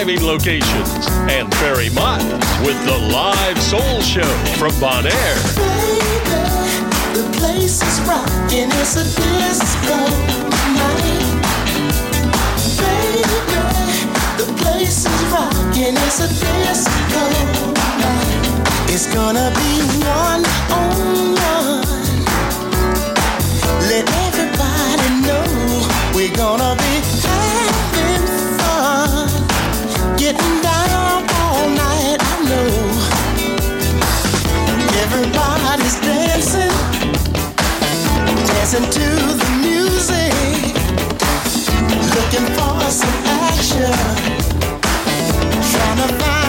thriving locations, and Barry Mott with the live soul show from Bonaire. Baby, the place is rocking, it's a disco night. Baby, the place is rocking, it's a disco night. It's gonna be one on one. Let everybody know we're gonna be fun. Down all night, I know. Everybody's dancing, dancing to the music, looking for some action, trying to find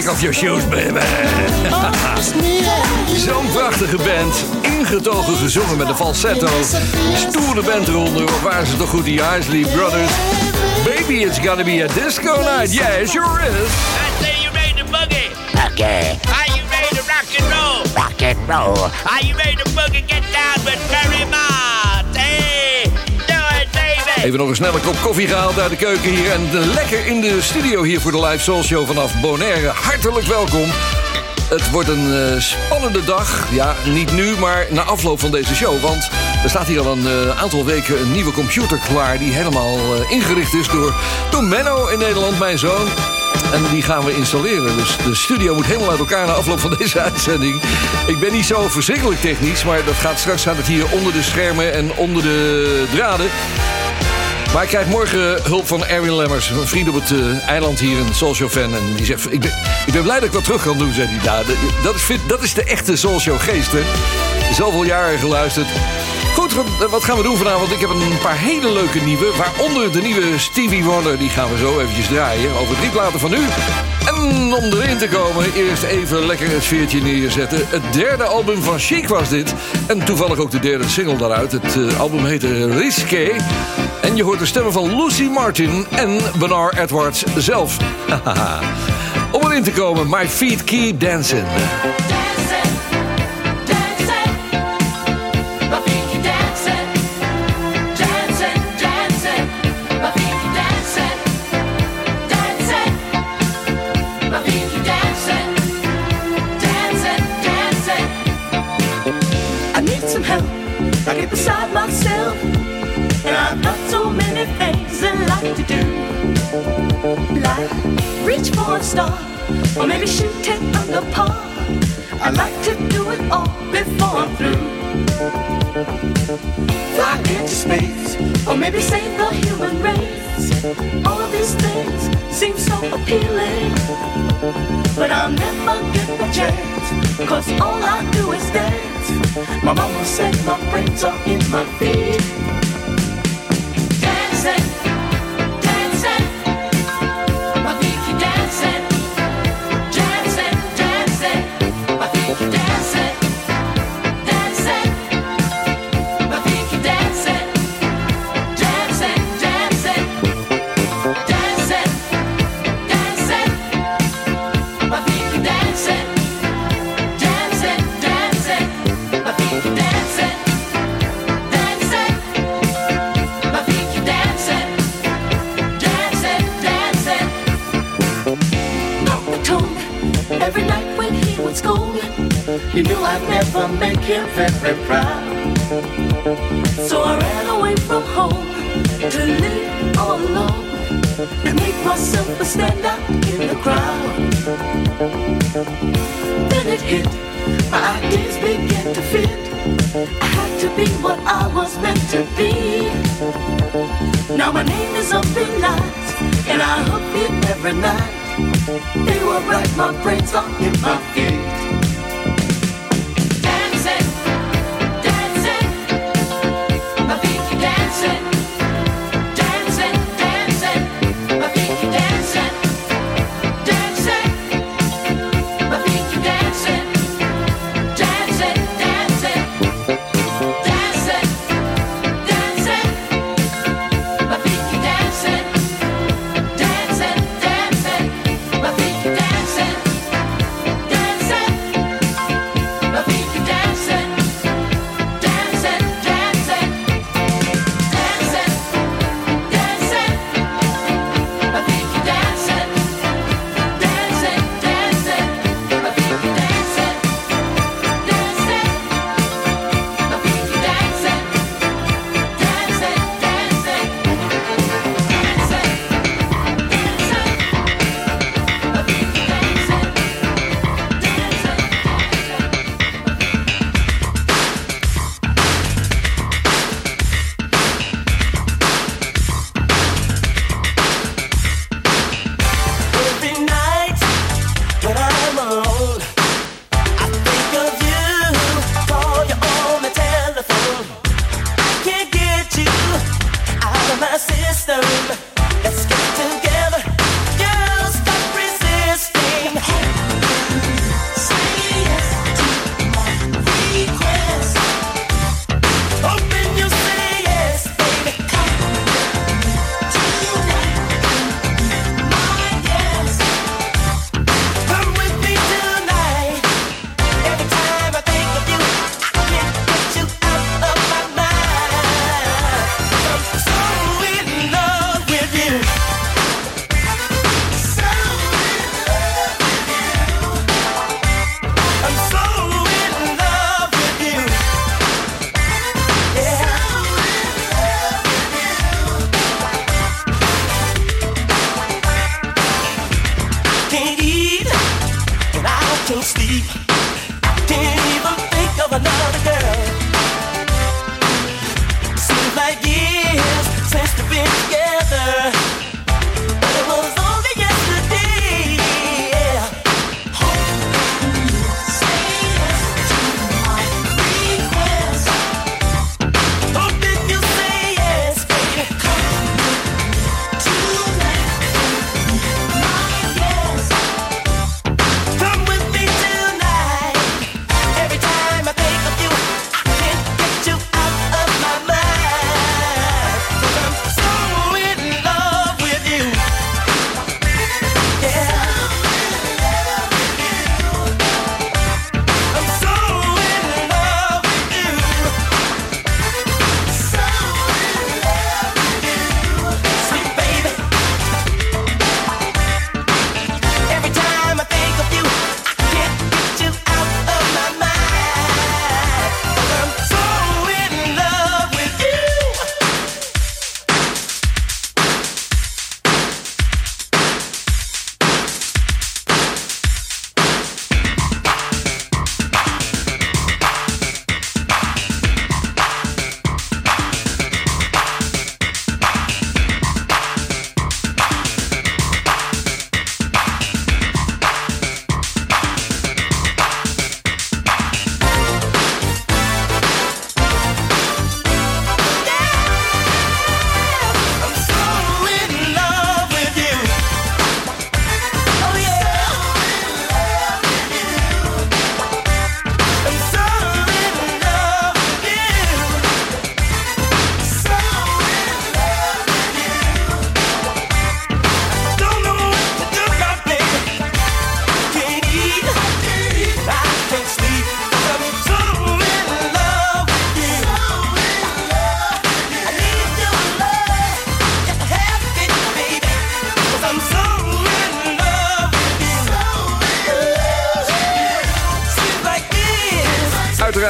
kick off your shoes, baby. Zo'n prachtige band, ingetogen gezongen met een falsetto. Stoere band eronder, of waren ze toch goed, die Isley Brothers? Baby, it's gonna be a disco night. Yeah, it sure is. I say you ready to boogie. Okay, Are you ready to rock and roll? rock and roll. Are you ready to boogie? Get down with Barry Mott. Hey. Even nog een snelle kop koffie gehaald uit de keuken hier. En lekker in de studio hier voor de Live Soul Show vanaf Bonaire. Hartelijk welkom. Het wordt een eh, spannende dag. Ja, niet nu, maar na afloop van deze show. Want er staat hier al een eh, aantal weken een nieuwe computer klaar... die helemaal eh, ingericht is door, door Menno in Nederland, mijn zoon. En die gaan we installeren. Dus de studio moet helemaal uit elkaar na afloop van deze uitzending. Ik ben niet zo verschrikkelijk technisch... maar dat gaat straks gaat het hier onder de schermen en onder de draden... Maar ik krijg morgen hulp van Erwin Lemmers, een vriend op het eh, eiland hier, een Soulshow fan. En die zegt, ik ben, blij dat ik wat terug kan doen, zei hij. Ja, dat- is, dat is de echte Soulshow geest, hè. Zoveel jaren geluisterd. Goed, wat, gaan we doen vanavond? Ik heb een paar hele leuke nieuwe. Waaronder de nieuwe Stevie Wonder. Die gaan we zo eventjes draaien. Over drie platen van u. En om erin te komen, eerst even lekker het veertje neerzetten. Het derde album van Chic was dit. En toevallig ook de derde single daaruit. Het eh, album heette Risqué. Je hoort de stemmen van Lucy Martin en Bernard Edwards zelf. om erin te komen, My Feet Keep dancing, reach for a star, or maybe shoot it on the par. I'd like to do it all before I'm through. Fly into space, or maybe save the human race. All these things seem so appealing, but I'll never get the chance, cause all I do is dance. My mama said my brains are in my feet. Dancing. So I ran away from home to live all alone and make myself a standout in the crowd. Then it hit, my ideas began to fit. I had to be what I was meant to be. Now my name is up in lights, and I hook it every night. They were right, my brains are in my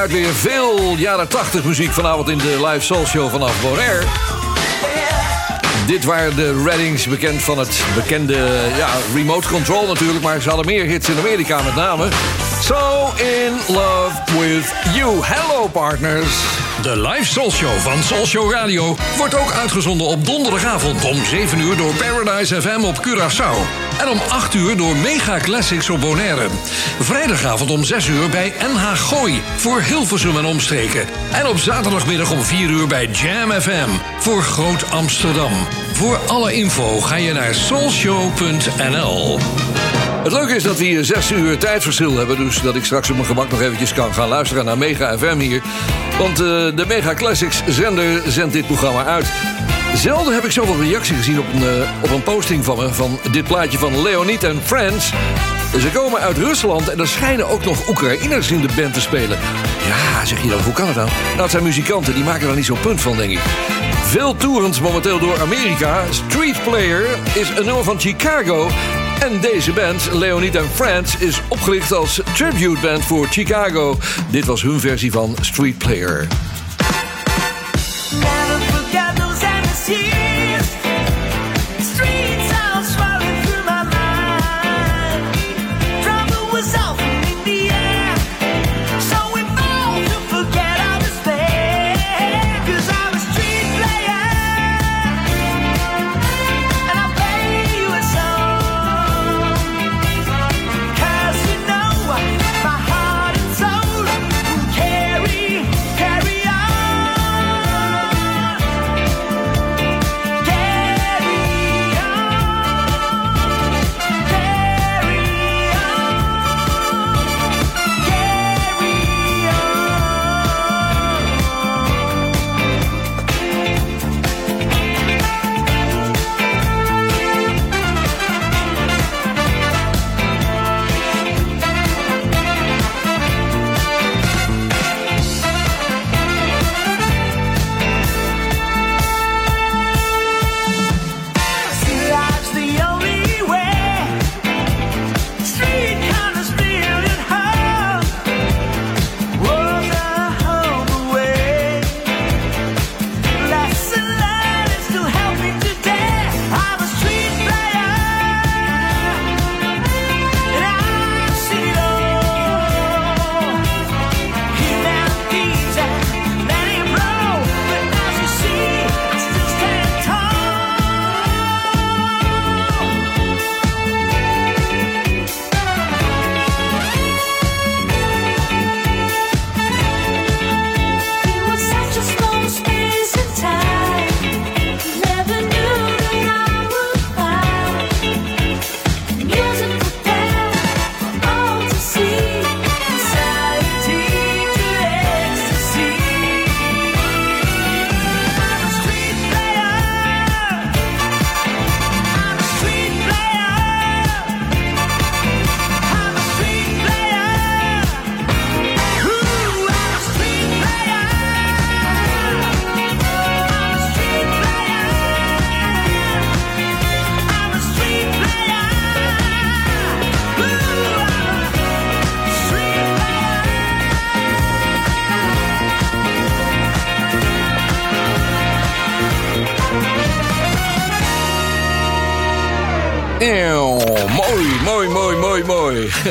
Uiteraard weer veel jaren 80 muziek vanavond in de live soul show vanaf Bonaire. Dit waren de Reddings, bekend van het bekende ja, remote control natuurlijk... maar ze hadden meer hits in Amerika met name. So in love with you. Hello partners. De live Soul Show van Soul Show Radio wordt ook uitgezonden op donderdagavond om 7 uur door Paradise FM op Curaçao. En om 8 uur door Mega Classics op Bonaire. Vrijdagavond om 6 uur bij NH Gooi voor Hilversum en omstreken. En op zaterdagmiddag om 4 uur bij Jam FM voor Groot Amsterdam. Voor alle info ga je naar soulshow.nl. Het leuke is dat we hier zes uur tijdverschil hebben... dus dat ik straks op mijn gemak nog eventjes kan gaan luisteren naar Mega FM hier. Want eh, de Mega Classics zender zendt dit programma uit. Zelden heb ik zoveel reactie gezien op een, eh, op een posting van me... van dit plaatje van Leonid en Friends. Ze komen uit Rusland en er schijnen ook nog Oekraïners in de band te spelen. Ja, zeg je dan, hoe kan het dan? Nou, het zijn muzikanten, die maken er niet zo'n punt van, denk ik. Veel toerend momenteel door Amerika. Street Player is een nummer van Chicago... En deze band, Leonid and Friends, is opgericht als tribute band voor Chicago. Dit was hun versie van Street Player.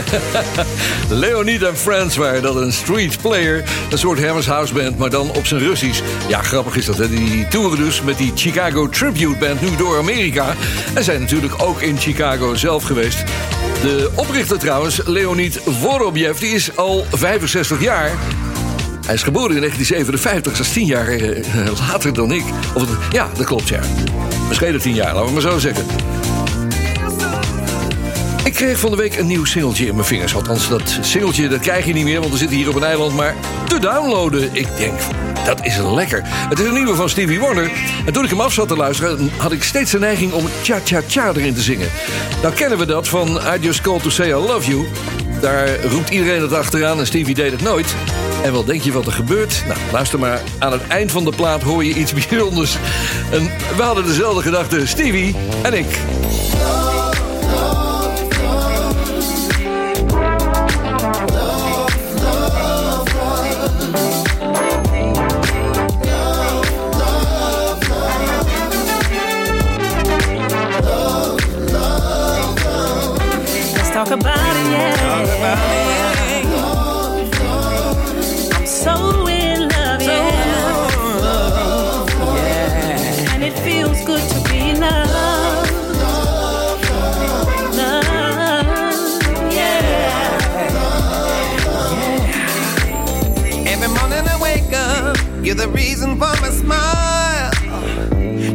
Leonid en Friends waren dat een street player. Een soort Hammers House Band, maar dan op zijn Russisch. Ja, grappig is dat, hè? Die toeren dus met die Chicago Tribute Band nu door Amerika. En zijn natuurlijk ook in Chicago zelf geweest. De oprichter trouwens, Leonid Vorobjev, die is al 65 jaar. Hij is geboren in 1957, dat is 10 jaar eh, later dan ik. Of, ja, dat klopt, ja. Misschien 10 jaar, laten we maar zo zeggen. Kreeg van de week een nieuw singeltje in mijn vingers. Althans, dat singeltje dat krijg je niet meer, want we zitten hier op een eiland. Maar te downloaden, ik denk, dat is lekker. Het is een nieuwe van Stevie Wonder. En toen ik hem af zat te luisteren, had ik steeds de neiging om cha-cha-cha erin te zingen. Nou kennen we dat van I Just Called To Say I Love You. Daar roept iedereen het achteraan en Stevie deed het nooit. En wat denk je wat er gebeurt? Nou, luister maar. Aan het eind van de plaat hoor je iets bijzonders. En we hadden dezelfde gedachte, Stevie en ik. You're the reason for my smile.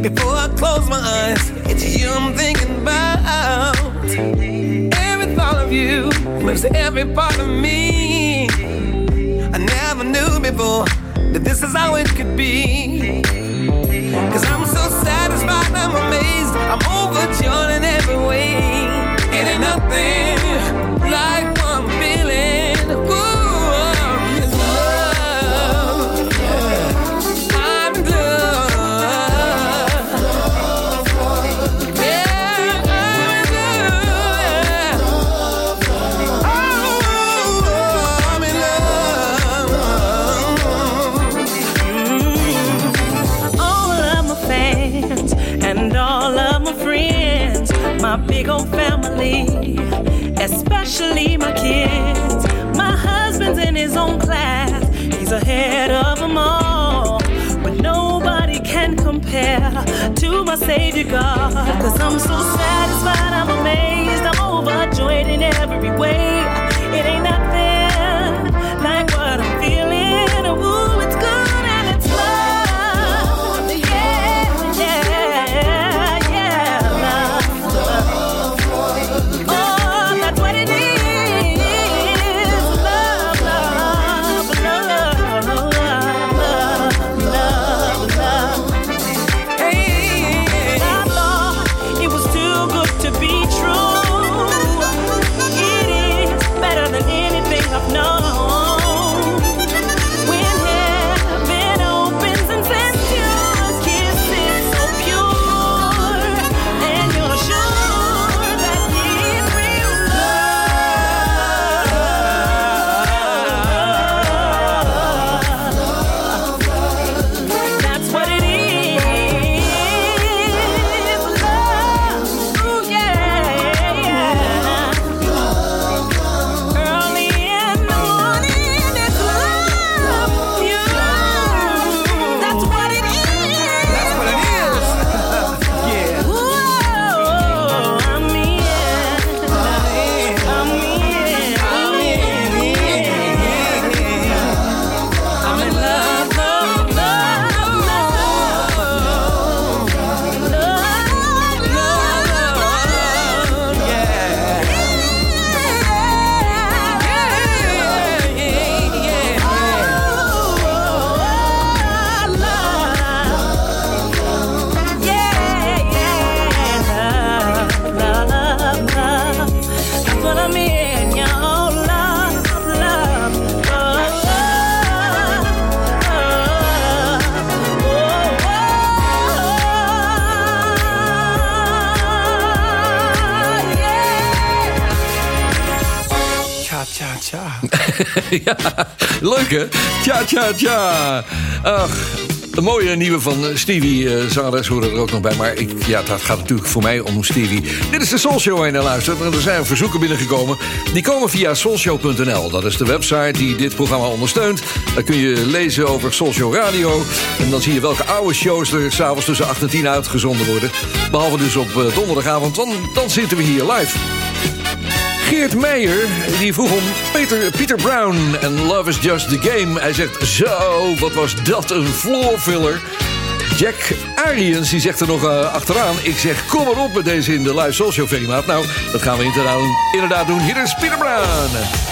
Before I close my eyes, it's you I'm thinking about. Every thought of you lives every part of me. I never knew before that this is how it could be. Cause I'm so satisfied, I'm amazed, I'm overjoyed in every way. It ain't nothing all. But nobody can compare to my Savior God. Cause I'm so satisfied, I'm amazed, I'm overjoyed in every way. It ain't nothing Tja, tja, tja. Ach, de mooie nieuwe van eh, Stevie, uh, zangeres horen er ook nog bij. Maar ik, ja, dat gaat natuurlijk voor mij om Stevie. Dit is de Soul Show. En er zijn verzoeken binnengekomen. Die komen via soulshow.nl. Dat is de website die dit programma ondersteunt. Daar kun je lezen over Soul Show Radio. En dan zie je welke oude shows er s'avonds tussen 8 en 10 uitgezonden worden. Behalve dus op eh, donderdagavond, dan, dan zitten we hier live. Geert Meijer die vroeg om Peter, Peter Brown en Love is Just the Game. Hij zegt, zo, wat was dat een floorfiller. Jack Arians die zegt er nog eh, achteraan. Ik zeg, kom maar op met deze in de live show, Ferrymaat. Nou, dat gaan we inderdaad, inderdaad doen. Hier is Peter Brown.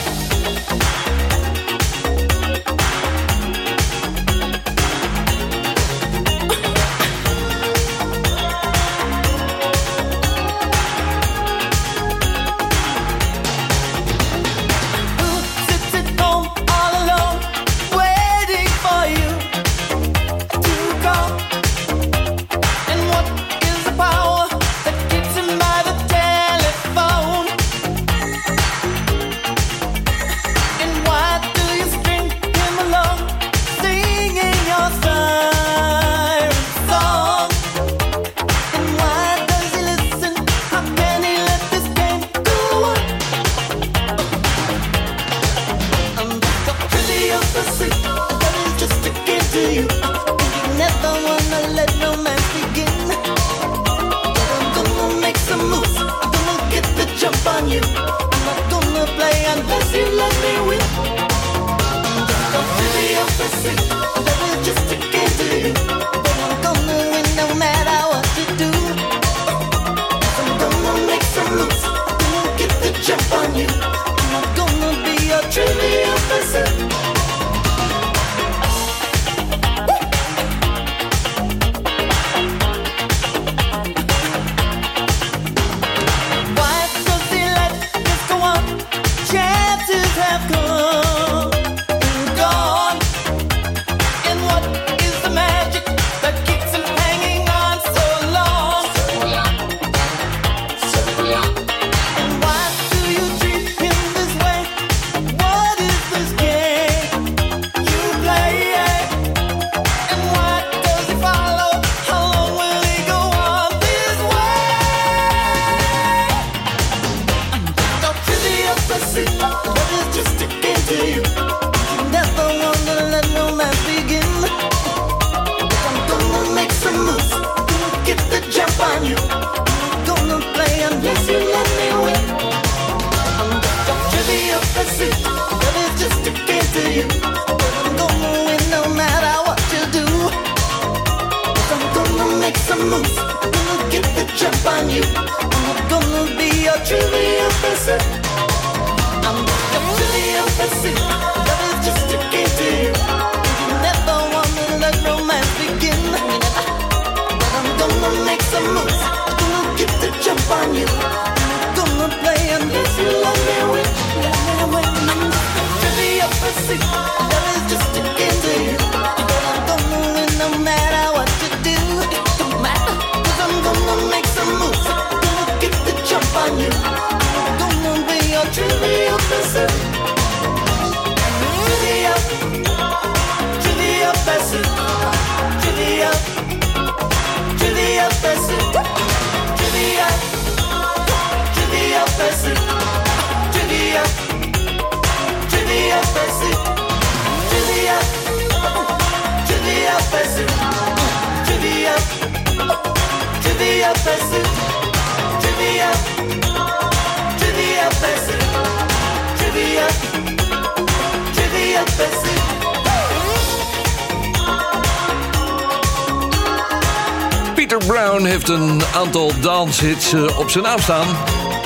Eh, op zijn naam staan.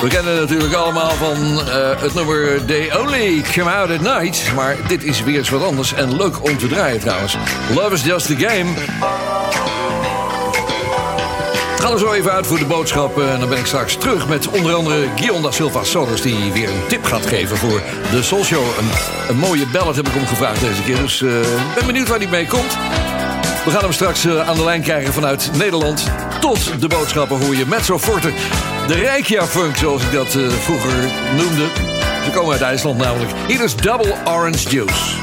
We kennen natuurlijk allemaal van eh, het nummer They Only Come Out at Night. Maar dit is weer eens wat anders en leuk om te draaien trouwens. Love is Just a Game. Gaan er zo even uit voor de boodschap. En dan ben ik straks terug met onder andere da Silva Solis... die weer een tip gaat geven voor de Soul Show. Een, mooie ballad heb ik hem gevraagd deze keer. Dus eh, ik ben benieuwd waar hij mee komt. We gaan hem straks eh, aan de lijn krijgen vanuit Nederland. Tot de boodschappen hoor je Metro Forte. De Rijkja Funk, zoals ik dat eh, vroeger noemde. Ze komen uit IJsland namelijk. Hier is Double Orange Juice.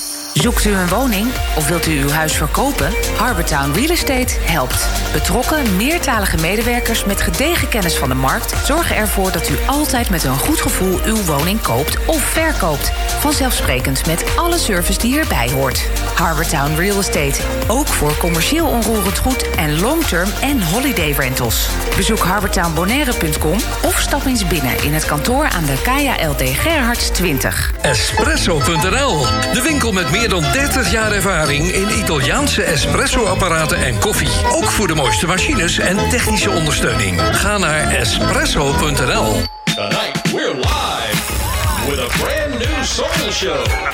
Zoekt u een woning of wilt u uw huis verkopen? Harbortown Real Estate helpt. Betrokken, meertalige medewerkers met gedegen kennis van de markt zorgen ervoor dat u altijd met een goed gevoel uw woning koopt of verkoopt. Vanzelfsprekend met alle service die erbij hoort. Harbortown Real Estate. Ook voor commercieel onroerend goed en long-term en holiday rentals. Bezoek harbortownbonaire.com of stap eens binnen in het kantoor aan de KLD Gerhards 20. Espresso.nl, de winkel met meer dan 30 jaar ervaring in Italiaanse espresso-apparaten en koffie. Ook voor de mooiste machines en technische ondersteuning. Ga naar espresso.nl. Tonight we're live with a brand new soul show.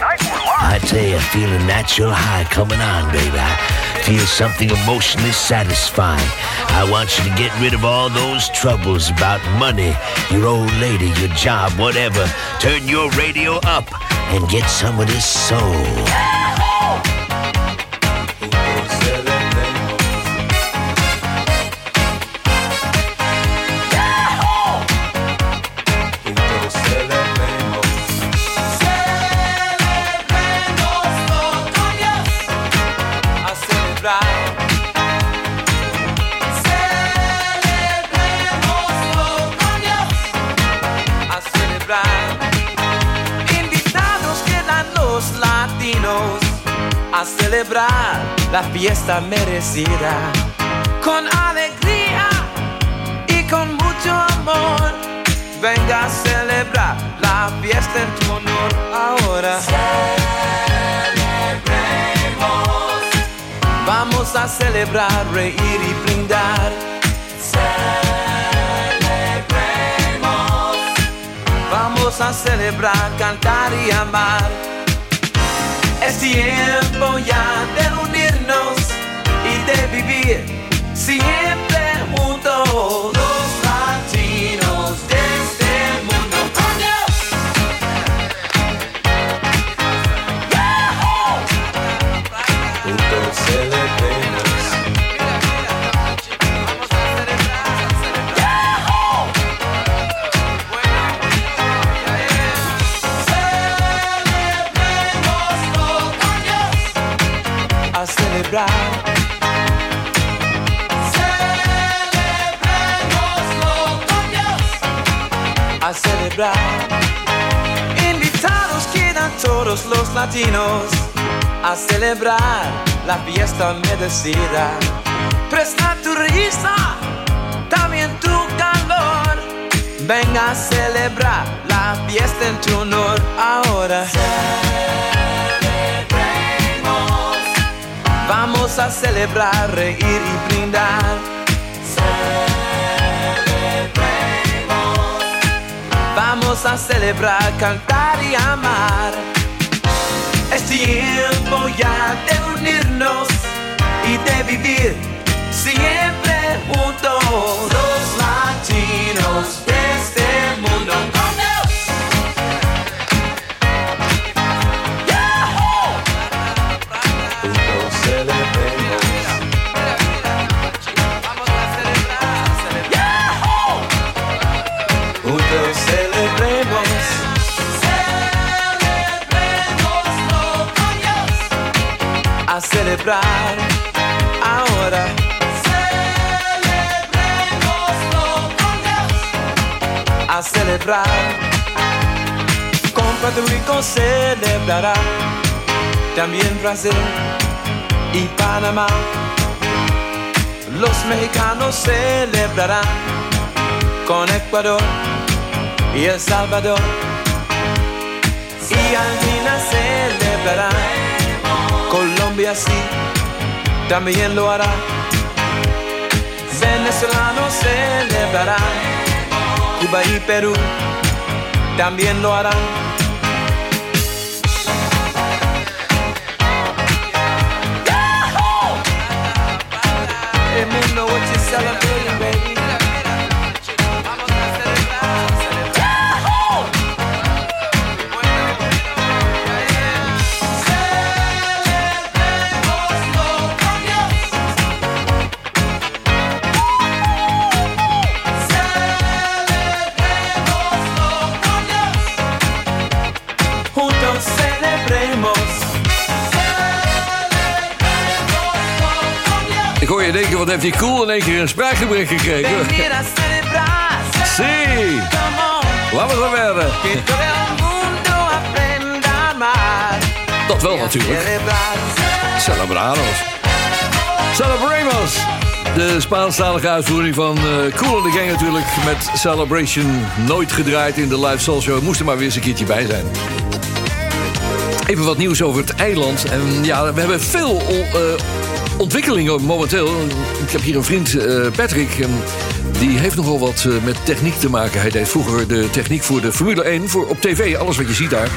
I tell you, I feel a natural high coming on, baby. I feel something emotionally satisfying. I want you to get rid of all those troubles about money, your old lady, your job, whatever. Turn your radio up and get some of this soul. Latinos a celebrar la fiesta merecida. Con alegría y con mucho amor. Venga a celebrar la fiesta en tu honor ahora. Celebremos. Vamos a celebrar, reír y brindar. Celebremos. Vamos a celebrar, cantar y amar. Es tiempo ya de unirnos y de vivir siempre juntos. Celebrar. Celebrémoslo con Dios. A celebrar. Invitados quedan todos los latinos a celebrar la fiesta merecida. Presta tu risa, también tu calor. Venga a celebrar la fiesta en tu honor ahora. Celebremos. Vamos a celebrar, reír y brindar. Celebremos. Vamos a celebrar, cantar y amar. Es tiempo ya de unirnos y de vivir siempre juntos. Los latinos ahora. Celebremoslo con Dios. A celebrar. Con Puerto Rico celebrará. También Brasil y Panamá. Los mexicanos celebrarán con Ecuador y El Salvador. Y Argentina celebrará. Colombia sí, también lo hará. Venezolanos celebrarán. Cuba y Perú también lo harán. Wat heeft die cool in één keer een spraakgebrek gekregen? Verder. Mundo aprenda a amar. Dat wel natuurlijk. Celebrar. Celebrados. Celebramos. De Spaanstalige uitvoering van eh Cool in the Gang natuurlijk. Met Celebration. Nooit gedraaid in de live soul show. Moest er maar weer eens een keertje bij zijn. Even wat nieuws over het eiland. En ja, we hebben veel eh, ontwikkelingen momenteel. Ik heb hier een vriend, eh, Patrick. Die heeft nogal wat eh, met techniek te maken. Hij deed vroeger de techniek voor de Formule 1. Voor op tv, alles wat je ziet daar.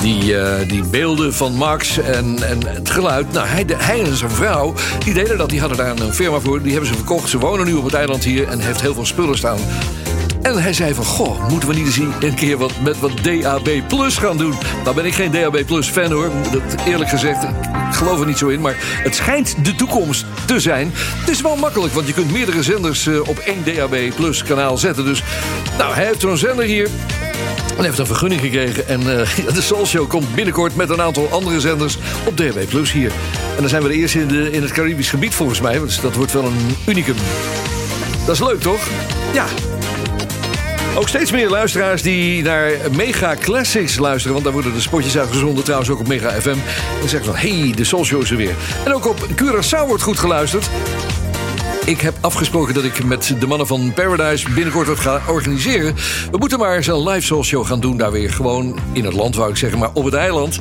Die, eh, die beelden van Max en, en het geluid. Nou, hij, de- hij en zijn vrouw, die deden dat. Die hadden daar een firma voor. Die hebben ze verkocht. Ze wonen nu op het eiland hier en heeft heel veel spullen staan. En hij zei van, goh, moeten we niet eens een keer wat, met wat DAB Plus gaan doen? Nou ben ik geen DAB Plus fan hoor, dat eerlijk gezegd. Ik geloof er niet zo in, maar het schijnt de toekomst te zijn. Het is wel makkelijk, want je kunt meerdere zenders eh, op één DAB Plus kanaal zetten. Dus, nou, hij heeft zo'n zender hier. En heeft een vergunning gekregen. En eh, de Soul Show komt binnenkort met een aantal andere zenders op DHB Plus hier. En dan zijn we de eerste in, het Caribisch gebied volgens mij. Dus dat wordt wel een unicum. Dat is leuk, toch? Ja. Ook steeds meer luisteraars die naar Mega Classics luisteren. Want daar worden de spotjes uitgezonden, trouwens ook op Mega FM. En zeggen van, hey, de Soul is er weer. En ook op Curaçao wordt goed geluisterd. Ik heb afgesproken dat ik met de mannen van Paradise binnenkort wat ga organiseren. We moeten maar eens een live soul show gaan doen daar weer. Gewoon in het land, wou ik zeggen, maar op het eiland.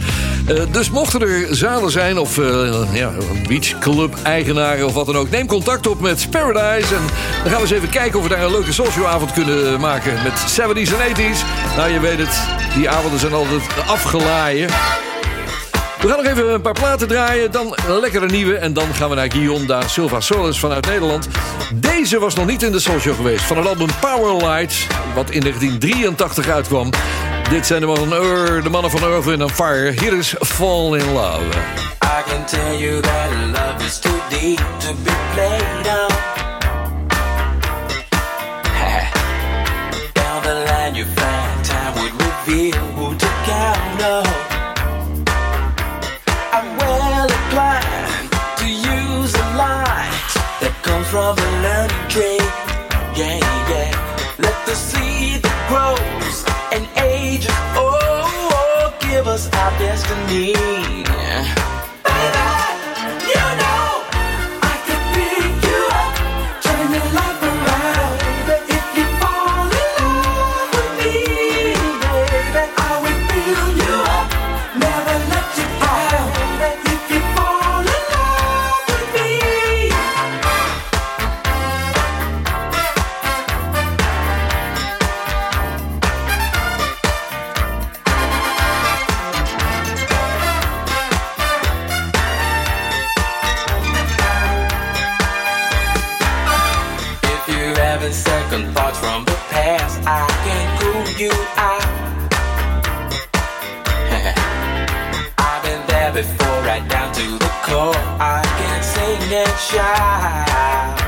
Eh, dus mochten er zalen zijn of eh ja, beachclub-eigenaren of wat dan ook... neem contact op met Paradise. En dan gaan we eens even kijken of we daar een leuke soul show avond kunnen maken. Met 70s en 80s. Nou, je weet het, die avonden zijn altijd afgelaaien. We gaan nog even een paar platen draaien, dan een lekkere nieuwe... en dan gaan we naar Guillaume da Silva Solis vanuit Nederland. Deze was nog niet in de Show geweest. Van het album Powerlight, wat in 1983 uitkwam. Dit zijn de mannen, van Ur- de mannen van Earth, Wind Fire. Hier is Fall in Love. I can tell you that love is too deep to be played on. Down the line you find time would reveal who to count on. Seed that grows and ages, oh, oh give us our destiny. You out. I've been there before, right down to the core. I can sing and shout.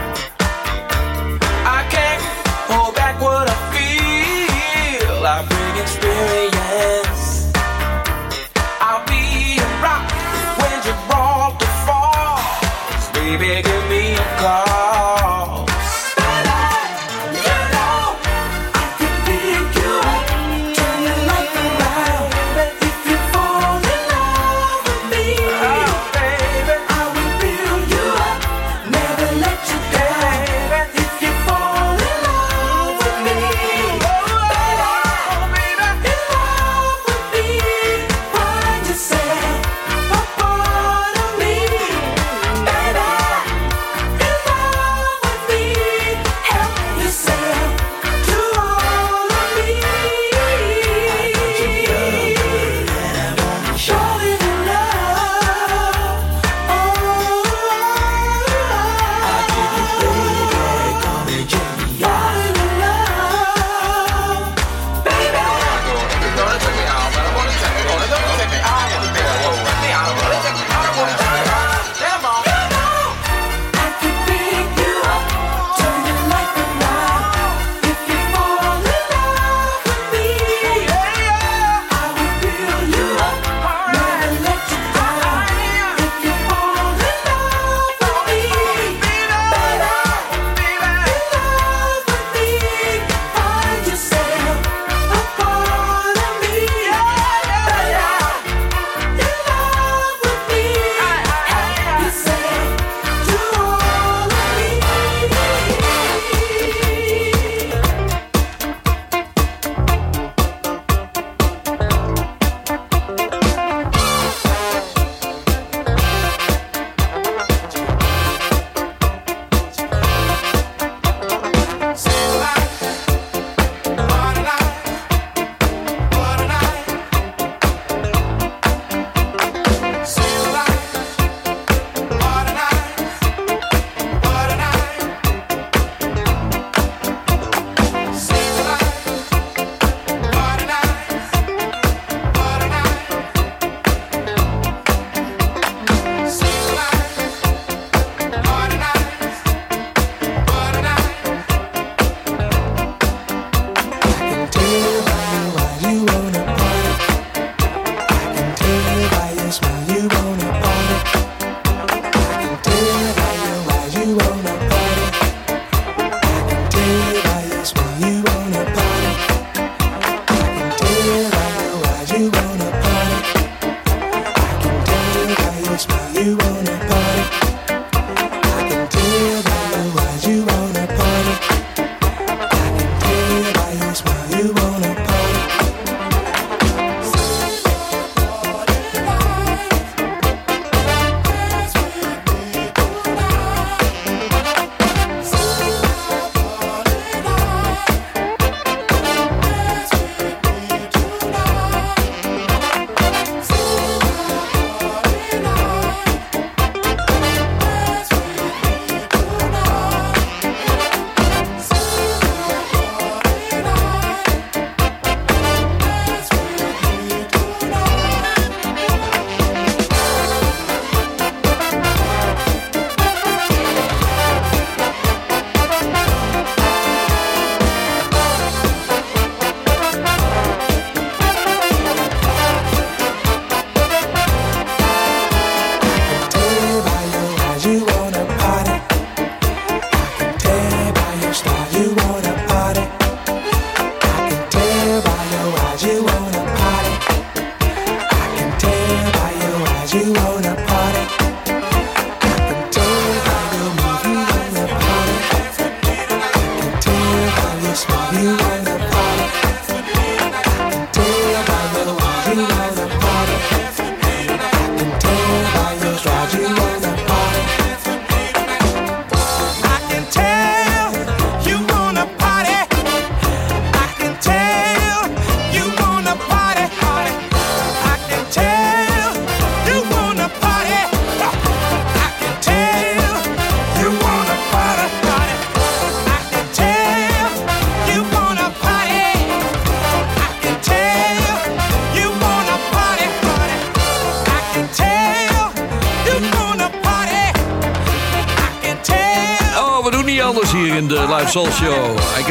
Ahora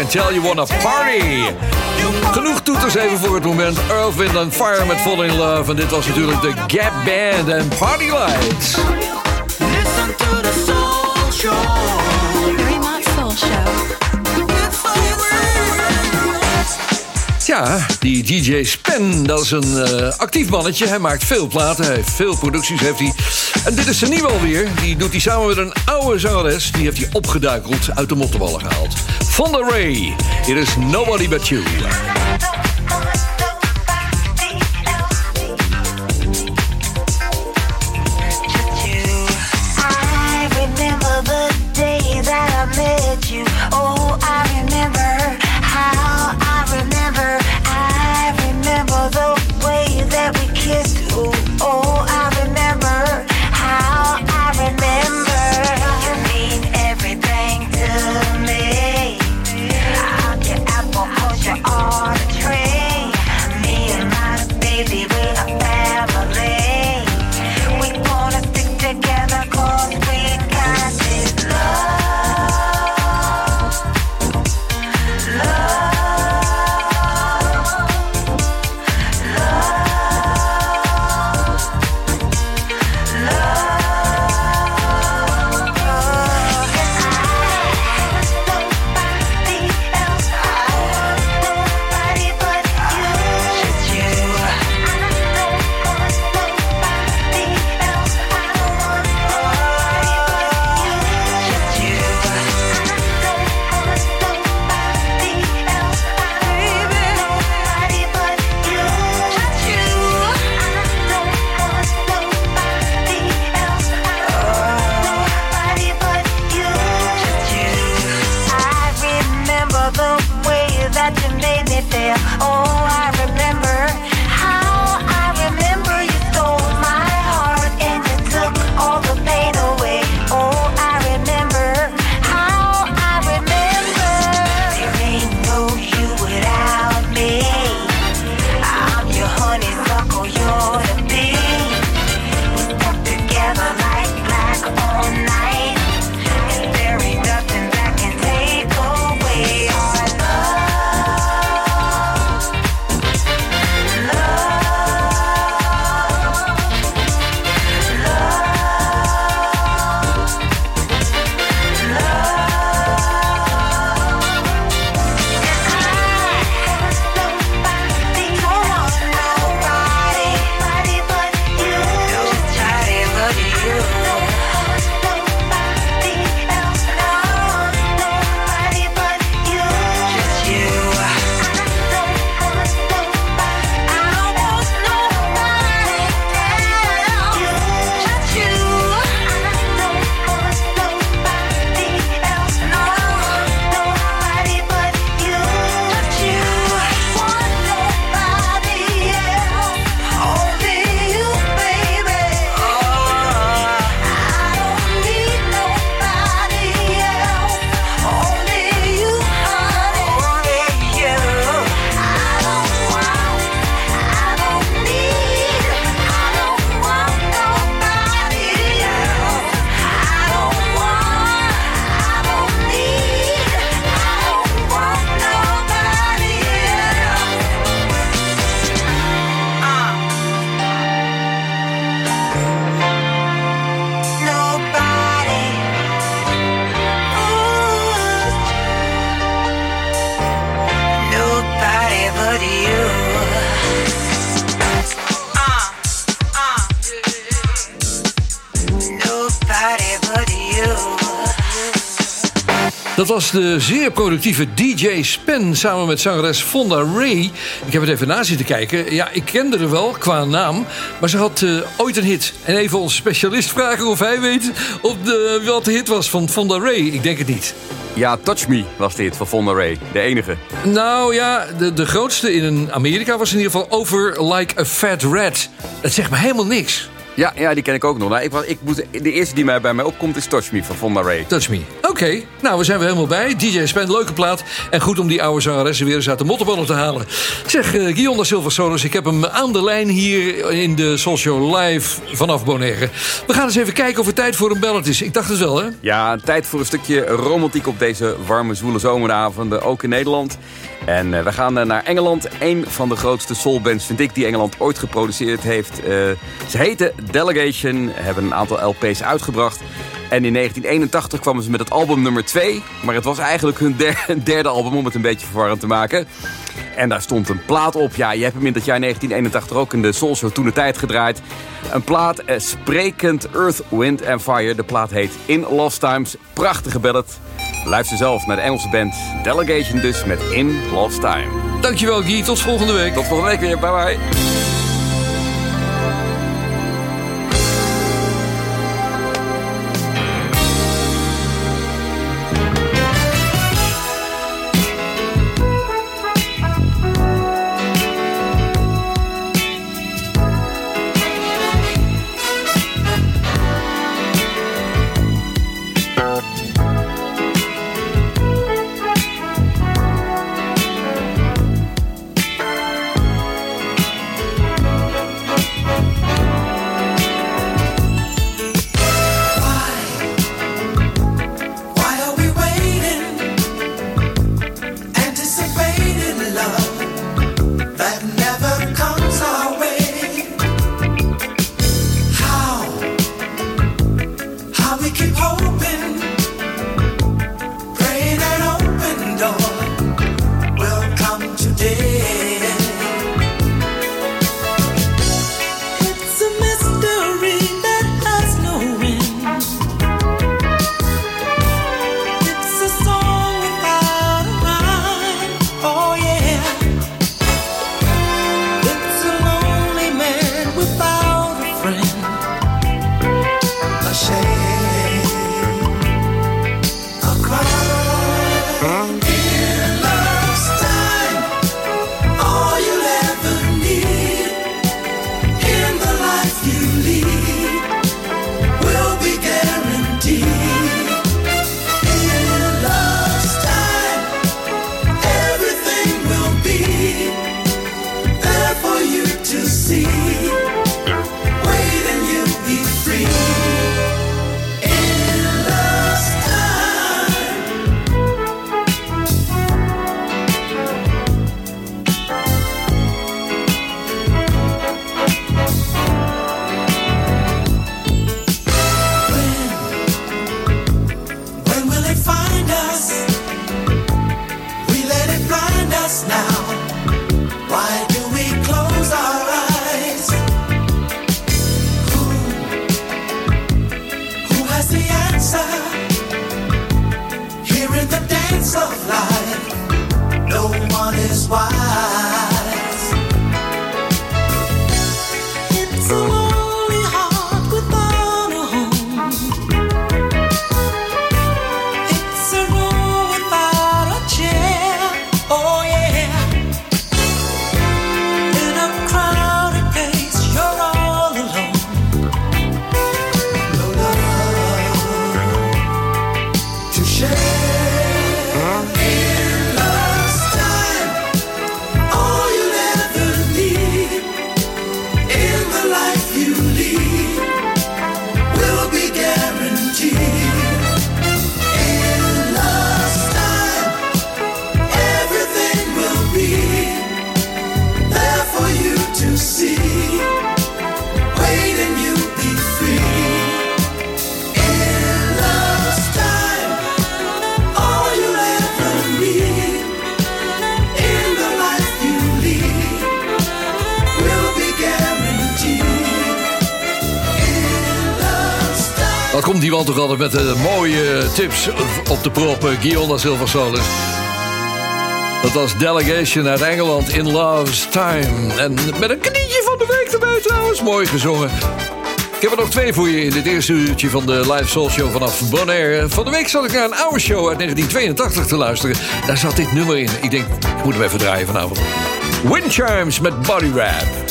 Tell You Wanna Party. Genoeg toeters even voor het moment. Earl, Wind and Fire met Fall In Love. En dit was natuurlijk de Gap Band en Party Lights. Listen to the soul show. Soul Show. Ja, die DJ Spen, dat is een eh, actief mannetje. Hij maakt veel platen, hij heeft veel producties heeft hij. En dit is zijn nieuwe alweer. Die doet hij samen met een oude zangeres. Die heeft hij opgeduikeld uit de mottenballen gehaald. Vonda Ray. It is Nobody But You. you. Was de zeer productieve DJ Spen samen met zangeres Fonda Ray. Ik heb het even na zitten kijken. Ja, ik kende haar wel qua naam, maar ze had eh, ooit een hit. En even onze specialist vragen of hij weet of de, wat de hit was van Fonda Ray. Ik denk het niet. Ja, Touch Me was dit van Fonda Ray. De enige. Nou ja, de, de grootste in Amerika was in ieder geval Over Like a Fat Rat. Het zegt me helemaal niks. Ja, ja, die ken ik ook nog. Nou, ik, ik moet, de eerste die mij bij mij opkomt is Touch Me van Fonda Ray. Touch Me. Oké, nou, we zijn weer helemaal bij. DJ Spen, leuke plaat. En goed om die oude zangeressen weer eens uit de mottenballen te halen. Zeg, uh, Guillaume da ik heb hem aan de lijn hier in de Show live vanaf Bonaire. We gaan eens even kijken of het tijd voor een ballet is. Ik dacht het wel, hè? Ja, tijd voor een stukje romantiek op deze warme, zwoele zomeravonden, ook in Nederland. En eh, we gaan eh, naar Engeland. Een van de grootste soulbands, vind ik, die Engeland ooit geproduceerd heeft. Eh, ze heten Delegation, hebben een aantal LP's uitgebracht. En in 1981 kwamen ze met het album nummer 2. Maar het was eigenlijk hun der- derde album, om het een beetje verwarrend te maken. En daar stond een plaat op. Ja, je hebt hem in dat jaar 1981 ook in de Soul Show toen de tijd gedraaid. Een plaat sprekend Earth, Wind and Fire. De plaat heet In Lost Times. Prachtige ballad. Luister zelf naar de Engelse band Delegation dus met In Lost Time. Dankjewel Guy, tot volgende week. Tot volgende week weer, bye bye. Met eh, mooie tips op de prop, uh, Guillaume da Silva Solis. Dat was Delegation uit Engeland in Love's Time. En met een knietje van de week erbij trouwens. Mooi gezongen. Ik heb er nog twee voor je in dit eerste uurtje van de Live Soul Show vanaf Bonaire. Van de week zat ik naar een oude show uit 1982 te luisteren. Daar zat dit nummer in. Ik denk, ik moet hem even draaien vanavond. Wind Chimes met Body Rap.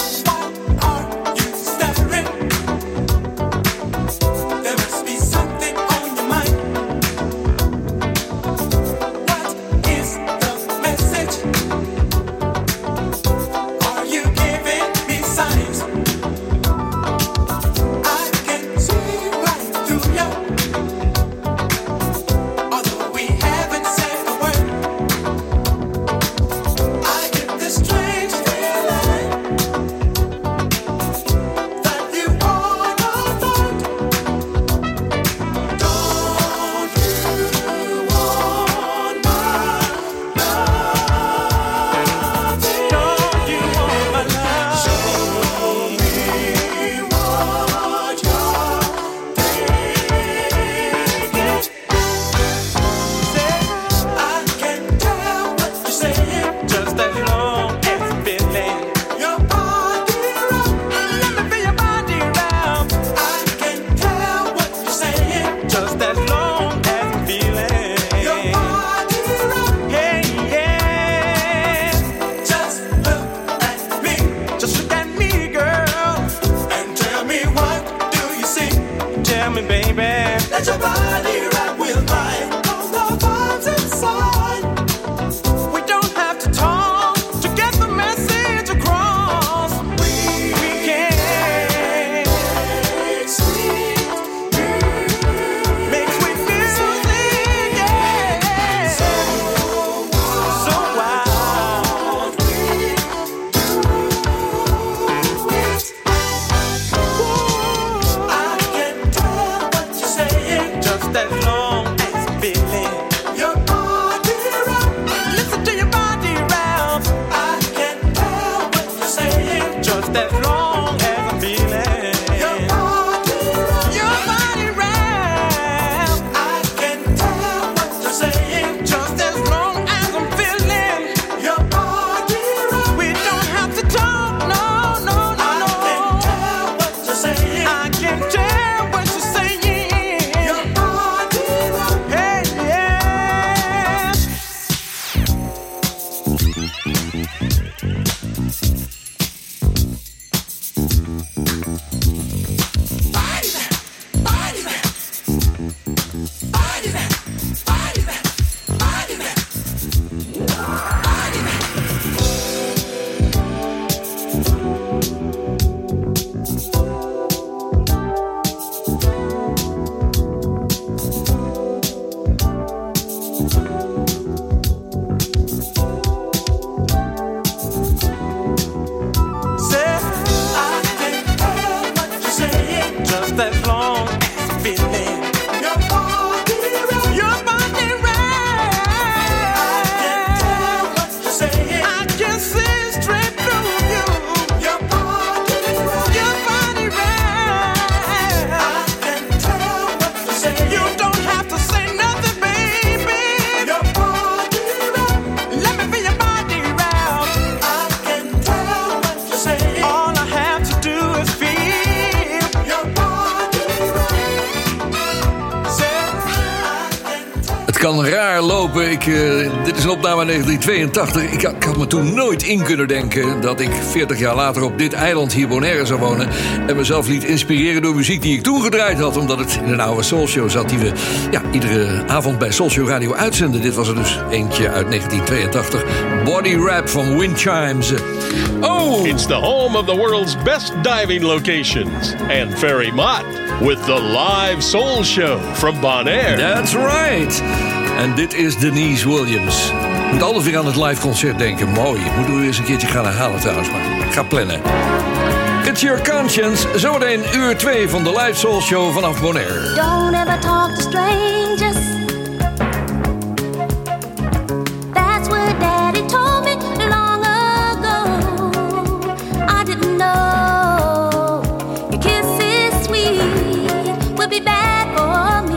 1982. Ik, had- ik had me toen nooit in kunnen denken dat ik 40 jaar later op dit eiland hier Bonaire zou wonen. En mezelf liet inspireren door muziek die ik toen gedraaid had. Omdat het in een oude soulshow zat die we ja, iedere avond bij Soulshow Radio uitzenden. Dit was er dus eentje uit 1982. Body Rap van Wind Chimes. Oh! It's the home of the world's best diving locations and Ferry Mott with the live soul show from Bonaire. That's right. En dit is Denise Williams. Moet altijd weer aan het live concert denken. Mooi. Moeten we eens een keertje gaan herhalen trouwens. Maar ik ga plannen. It's Your Conscience. Zometeen uur 2 van de live soul show vanaf Bonaire. Don't ever talk to strangers. That's what Daddy told me long ago. I didn't know your kiss is sweet. Will be bad for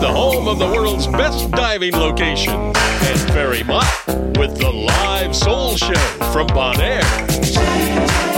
The home of the world's best diving locations. And Ferry Mott with the live soul show from Bonaire.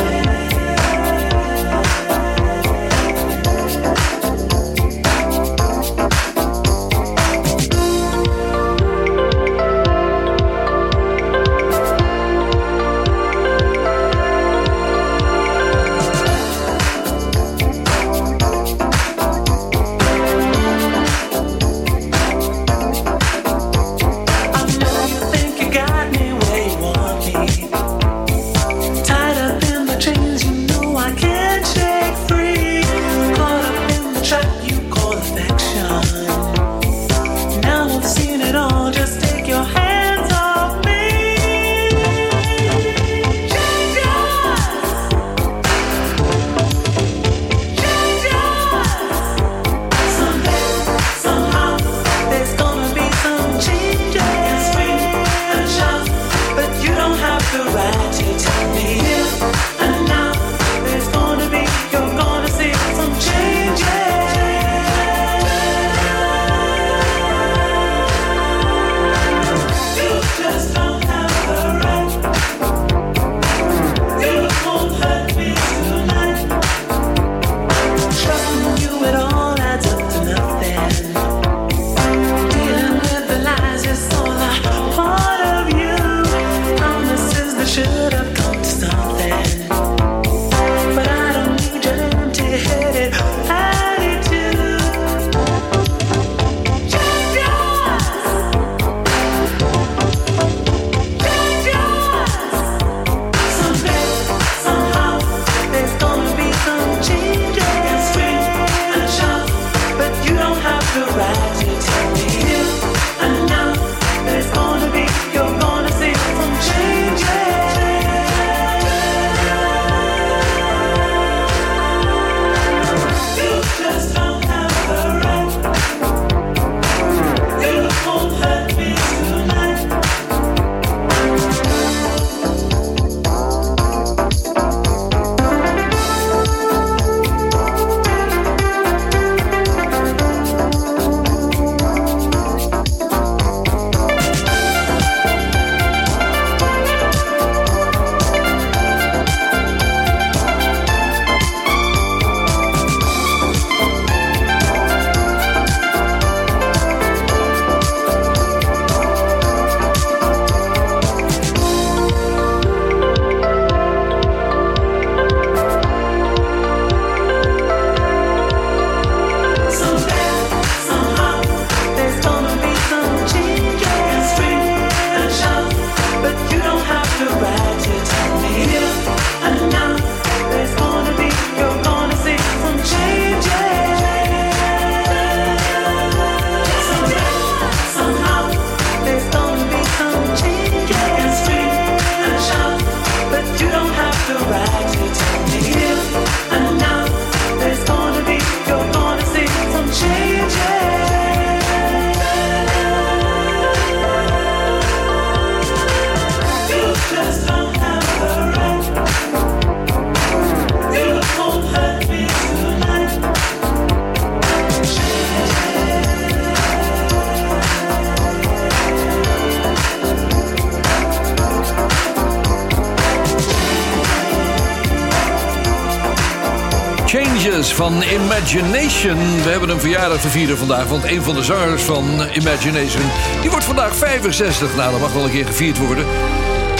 Van Imagination. We hebben een verjaardag te vieren vandaag, want een van de zangers van Imagination... die wordt vandaag 65. Nou, dat mag wel een keer gevierd worden.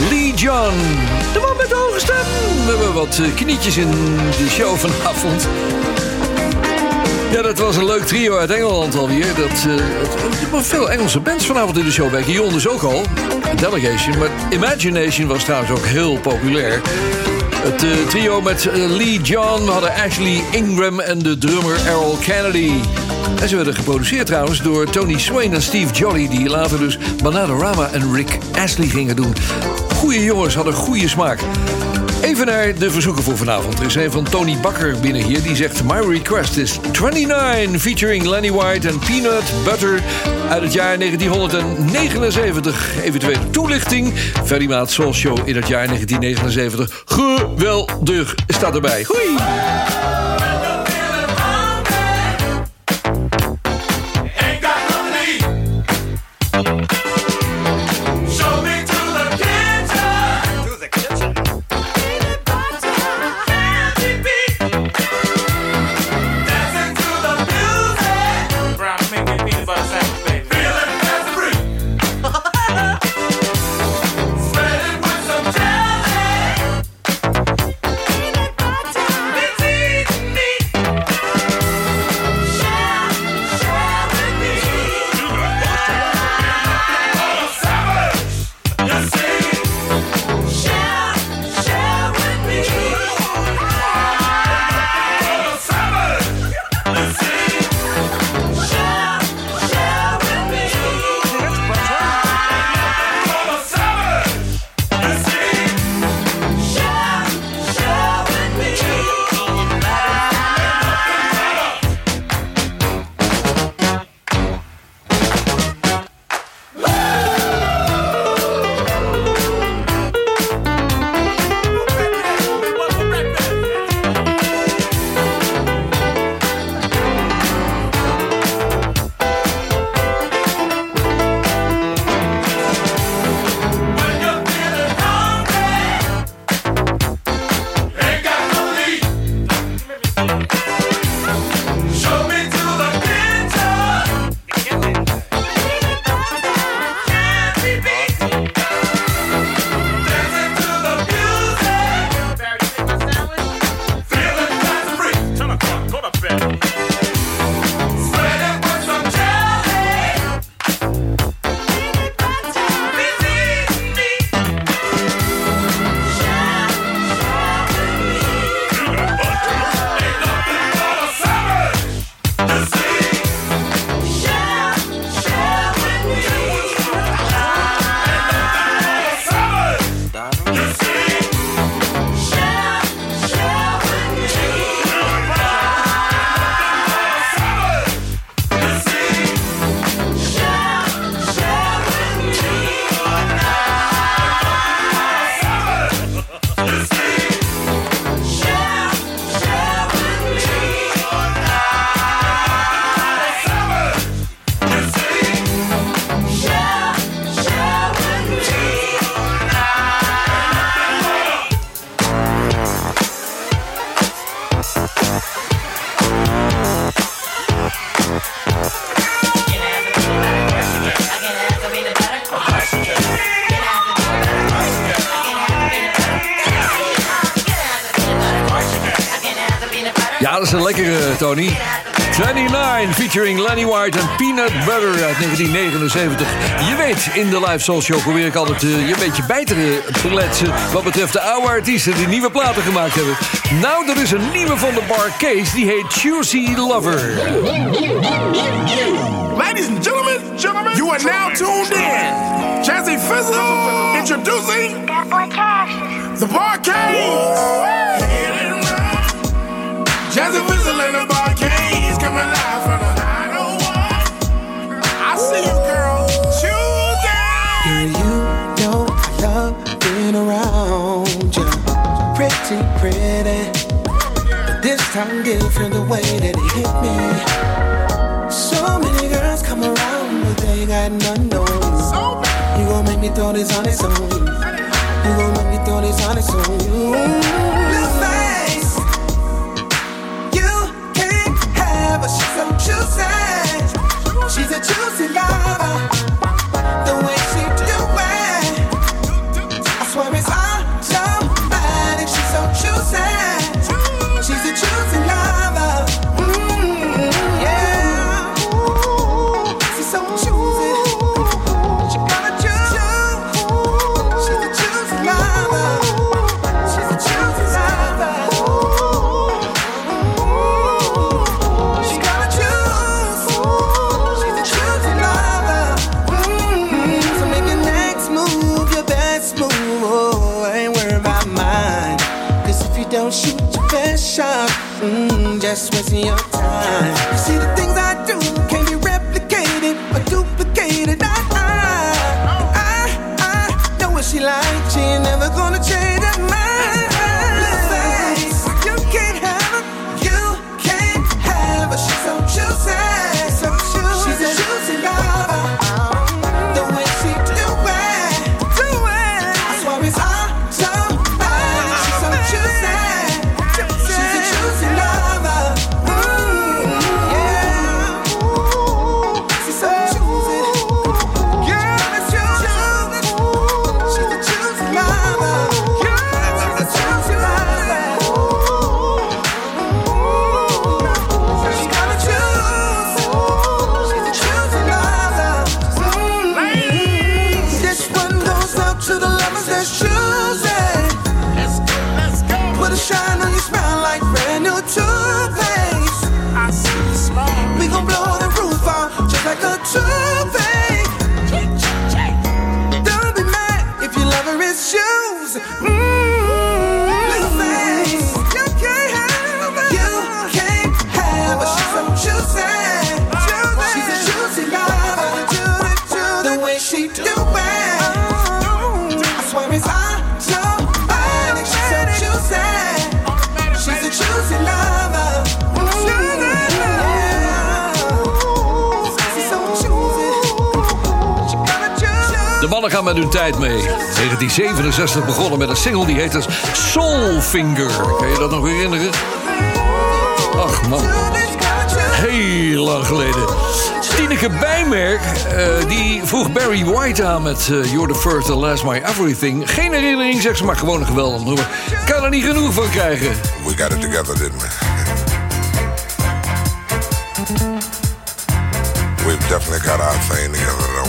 Lee John, de man met de hoge stem. We hebben wat eh, knietjes in de show vanavond. Ja, dat was een leuk trio uit Engeland alweer. Dat, maar veel Engelse bands vanavond in de show. Bij Guillaume dus ook al. Delegation. Maar Imagination was trouwens ook heel populair. Het eh, trio met eh, Lee John. Hadden Ashley Ingram en de drummer Errol Kennedy. En ze werden geproduceerd trouwens door Tony Swain en Steve Jolly... die later dus Bananarama en Rick Astley gingen doen. Goeie jongens, hadden goede smaak. Even naar de verzoeken voor vanavond. Er is een van Tony Bakker binnen hier. Die zegt... My request is 29 featuring Lenny White en Peanut Butter... uit het jaar 1979. Eventuele toelichting. Ferry Soul Show in het jaar 1979. Geweldig staat erbij. Goeie! Featuring Lenny White en Peanut Butter uit 1979. Je weet, in de live soul show probeer ik altijd eh, je een beetje bij te letsen... wat betreft de oude artiesten die nieuwe platen gemaakt hebben. Nou, er is een nieuwe van de Bar Case, die heet Juicy Lover. Ladies and gentlemen, gentlemen, you are now tuned in. Jazzy Fizzle introducing the Barcades. Jazzy Fizzle and the Barcades coming live Pretty. But this time different the way that it hit me. So many girls come around, but they got nothing on. You gon' make me throw this on its own. You gon' make me throw this on its own. Blue face. You can't have her, she's so juicy. She's a juicy lover. Just wasting your time. See, the mannen gaan met hun tijd mee. 1967 begonnen met een single die heette Soulfinger. Kan je dat nog herinneren? Ach man, heel lang geleden. Tineke Bijmerk, eh, die vroeg Barry White aan met eh, You're the First and Last My Everything. Geen herinnering, zegt ze, maar gewoon een geweldig nummer. Kan er niet genoeg van krijgen. We got it together, didn't we? We've definitely got our thing together,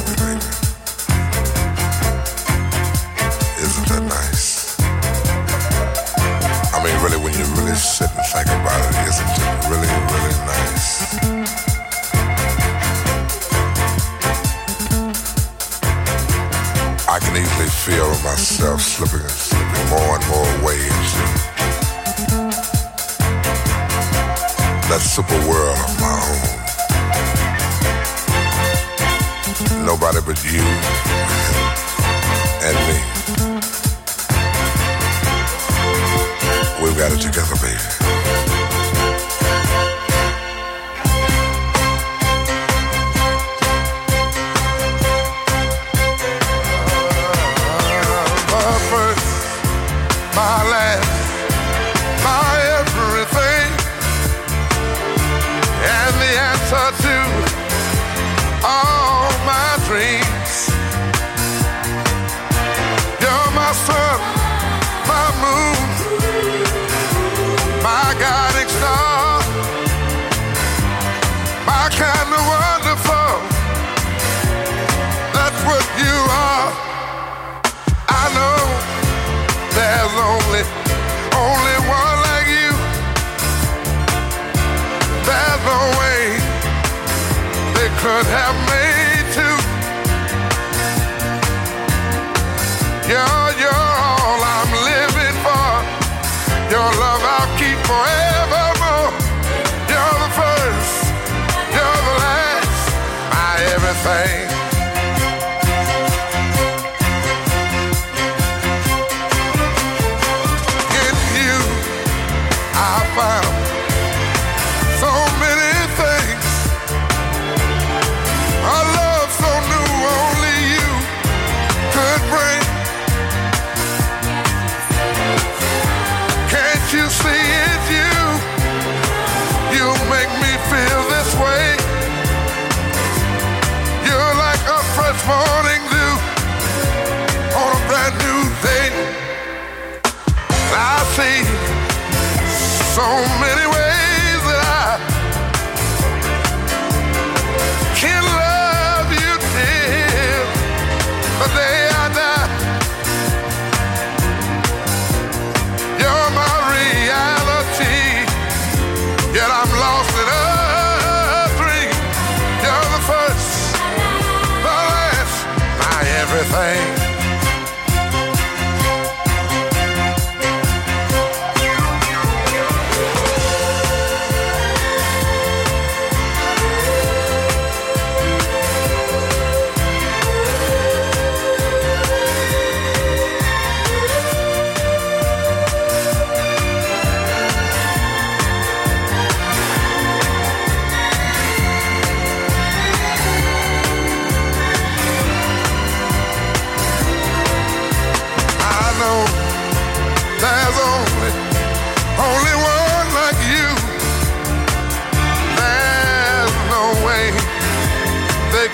myself slipping and slipping more and more into that super world of my own. Nobody but you and me. We've got it together, baby.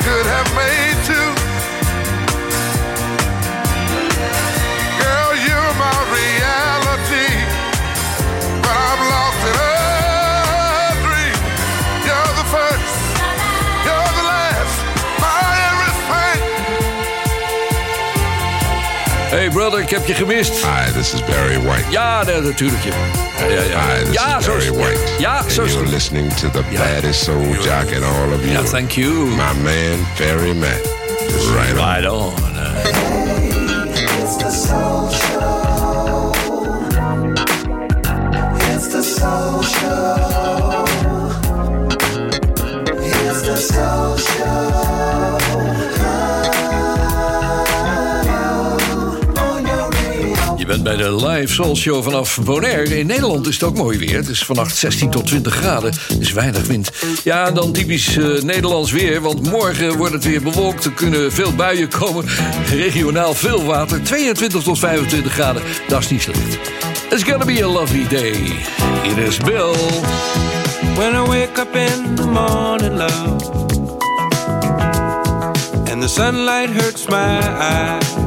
Could have made ik heb je gemist. Hi, this is Barry White. Ja, nee, natuurlijk. Ja, ja, ja. Hi, this ja is zo Barry is White. Ja, and zo is you're listening to the baddest soul jock in all of you. thank you. My man, Barry Matt. Right on. Right on. Eh. It's the soul show. It's the soul show. Live Soul Show vanaf Bonaire. In Nederland is het ook mooi weer. Het is vannacht 16 tot 20 graden. Is weinig wind. Ja, dan typisch eh, Nederlands weer. Want morgen wordt het weer bewolkt. Er kunnen veel buien komen. Regionaal veel water. 22 tot 25 graden. Dat is niet slecht. It's gonna be a lovely day. It is Bill. When I wake up in the morning, love, and the sunlight hurts my eyes,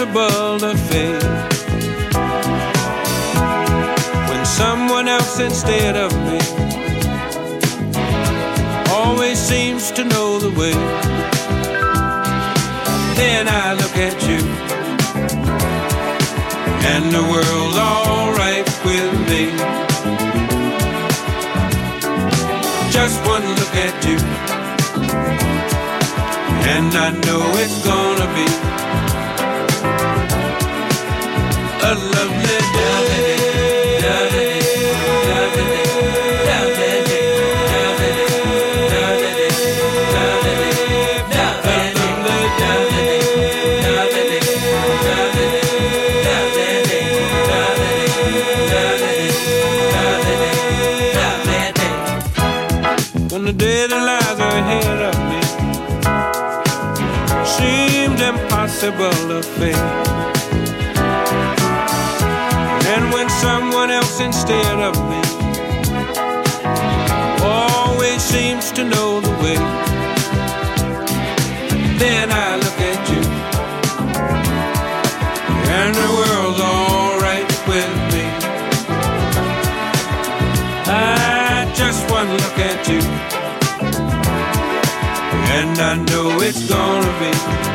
impossible to face. When someone else instead of me always seems to know the way. Then I look at you, and the world's alright with me. Just one look at you, and I know it's gonna be to face. And when someone else instead of me always seems to know the way, then I look at you, and the world's alright with me. I just one look at you, and I know it's gonna be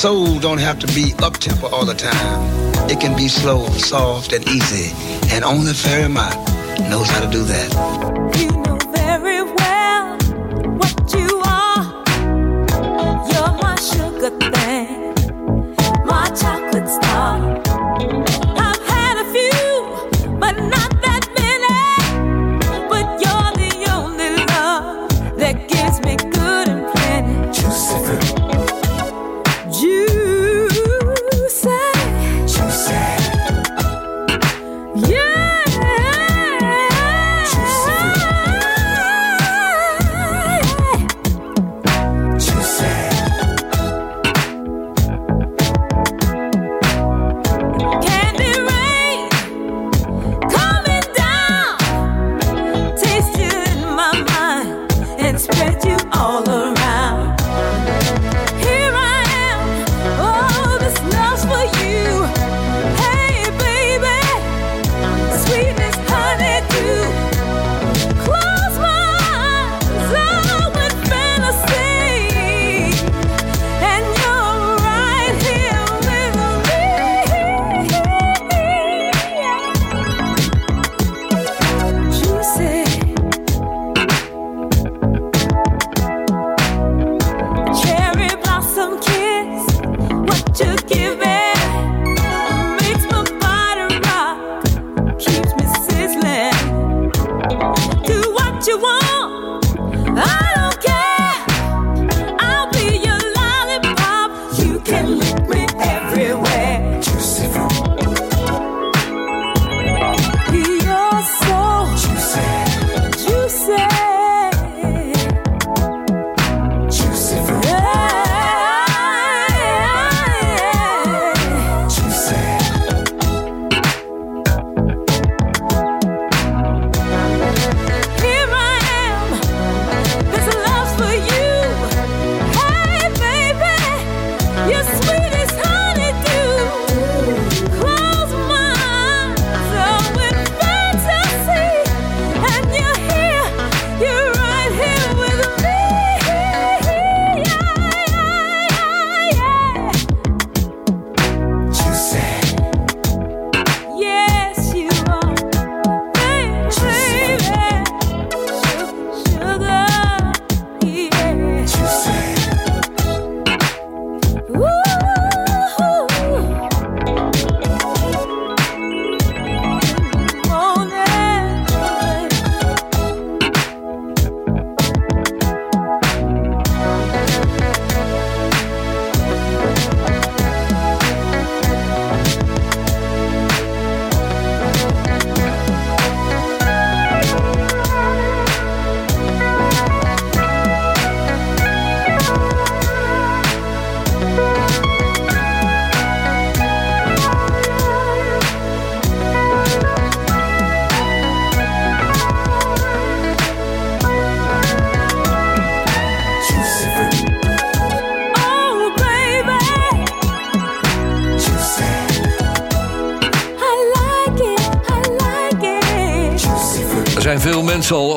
Soul don't have to be up tempo all the time. It can be slow, soft, and easy. And only Mott knows how to do that.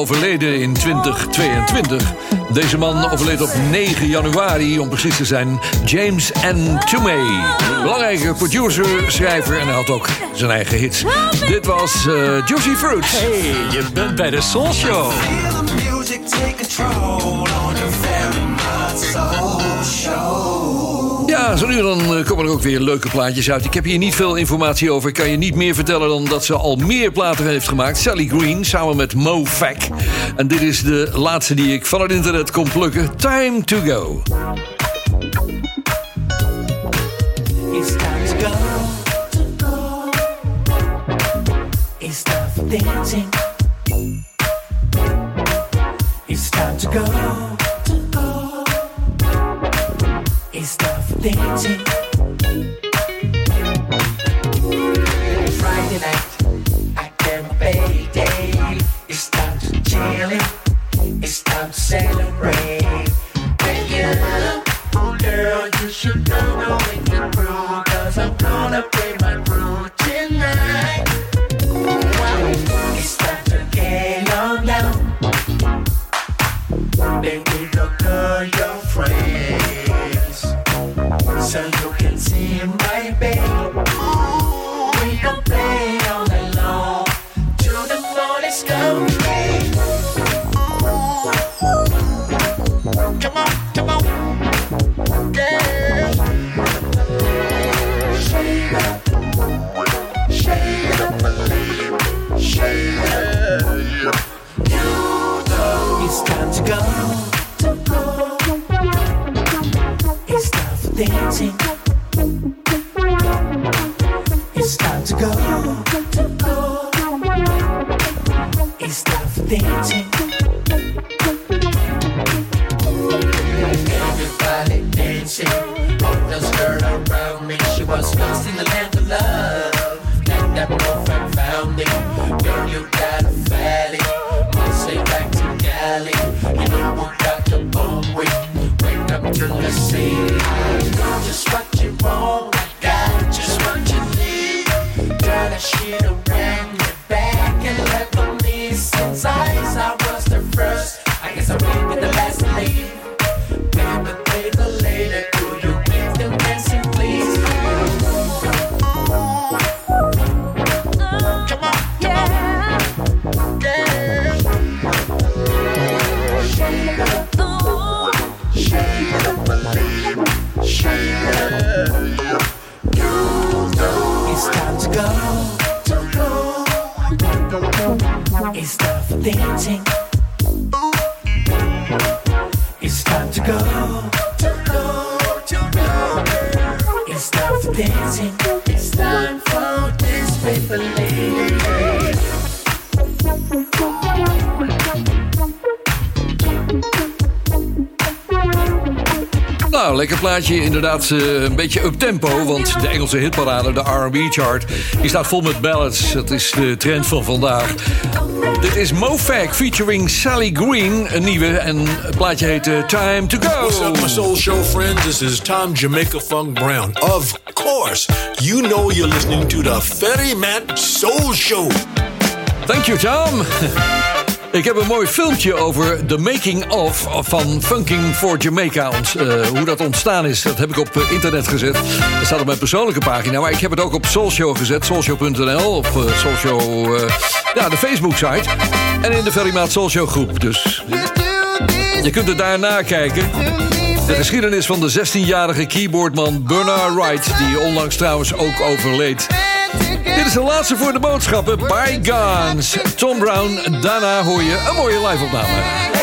overleden in 2022. Deze man overleed op 9 januari, om precies te zijn, James N. Toomey. Belangrijke producer, schrijver en hij had ook zijn eigen hits. Dit was eh, Juicy Fruits. Hey, je bent bij de Soul Show. Nou, zo nu dan eh, komen er ook weer leuke plaatjes uit. Ik heb hier niet veel informatie over. Ik kan je niet meer vertellen dan dat ze al meer platen heeft gemaakt. Sally Green samen met Mo Fak En dit is de laatste die ik van het internet kon plukken. Time to go. It's to dancing. It's time to go. dancing. Nou, lekker plaatje. Inderdaad, eh, een beetje up-tempo. Want de Engelse hitparade, de R&B-chart... die staat vol met ballads. Dat is de trend van vandaag. Dit is MoFag featuring Sally Green. Een nieuwe. En het plaatje heet eh, Time To Go. What's up, my soul show friends? This is Tom Jamaica Funk Brown. Of course, you know you're listening to the Ferryman Soul Show. Thank you, Tom. Ik heb een mooi filmpje over de making of van Funking for Jamaica. Eh, hoe dat ontstaan is, dat heb ik op eh, internet gezet. Dat staat op mijn persoonlijke pagina. Maar ik heb het ook op Soulshow gezet. Soulshow.nl, op eh, ja, de Facebook-site. En in de Ferry Maat Soulshow groep. Dus je kunt het daar nakijken. De geschiedenis van de 16-jarige keyboardman Bernard Wright... die onlangs trouwens ook overleed. Dit is de laatste voor de boodschappen. Bygones. Tom Brown. Daarna hoor je een mooie live-opname.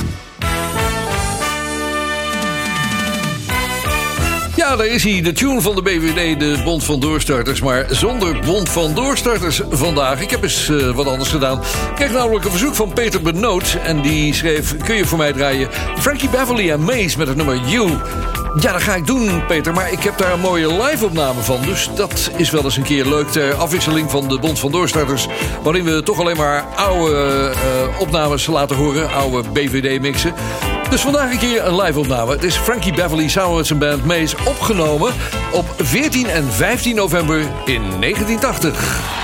Daar is hij. De tune van de BVD, de Bond van Doorstarters. Maar zonder Bond van Doorstarters vandaag. Ik heb eens eh, wat anders gedaan. Ik kreeg namelijk een verzoek van Peter Benoot. En die schreef, kun je voor mij draaien... Frankie Beverly en Maze met het nummer You. Ja, dat ga ik doen, Peter. Maar ik heb daar een mooie live-opname van. Dus dat is wel eens een keer leuk. Ter afwisseling van de Bond van Doorstarters. Waarin we toch alleen maar oude eh, opnames laten horen. Oude BVD-mixen. Dus vandaag een keer een live opname. Het is Frankie Beverly samen met zijn band Maze opgenomen op 14 en 15 november in 1980.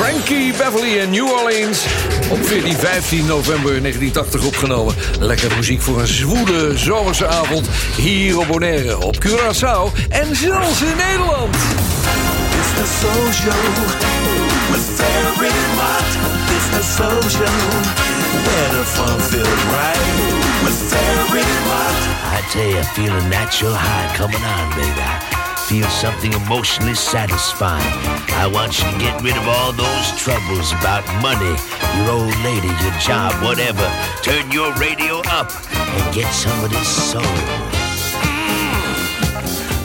Ricky Beverly in New Orleans. Op 14, 15 november 1980 opgenomen. Lekker muziek voor een zwoele zomerse avond hier op Bonaire, op Curaçao en zelfs in Nederland. It's the soul show with Mott. It's the soul show where the fun feels right with Ferry Mott. I tell you, I feel a natural high coming on, baby. Feel something emotionally satisfying. I want you to get rid of all those troubles about money, your old lady, your job, whatever. Turn your radio up and get some of this soul. Mm.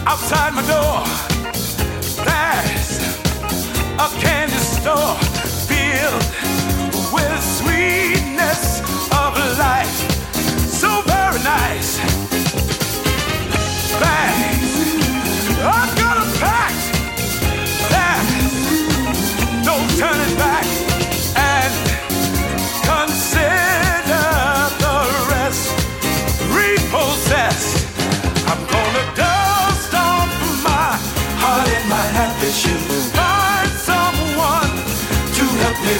Outside my door, there's a candy store filled with sweetness of life. So very nice. Bags, I've got a pack. Back. And consider the rest. I'm gonna dust off my heart and my happy shoes. Find someone to help me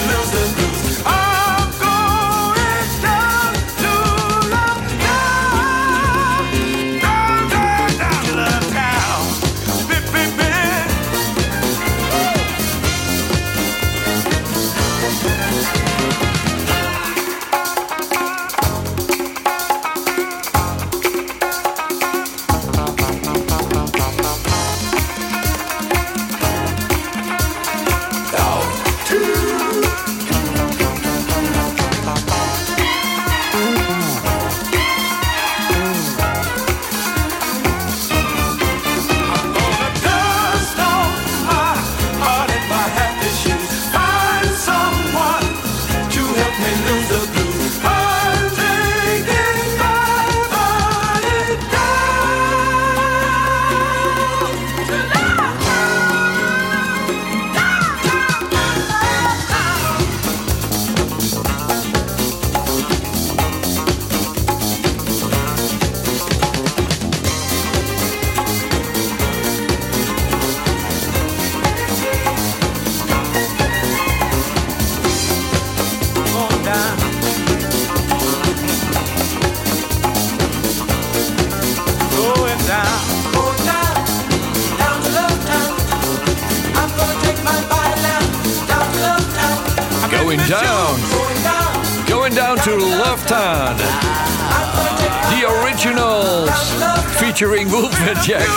Featuring Wolfman Jack.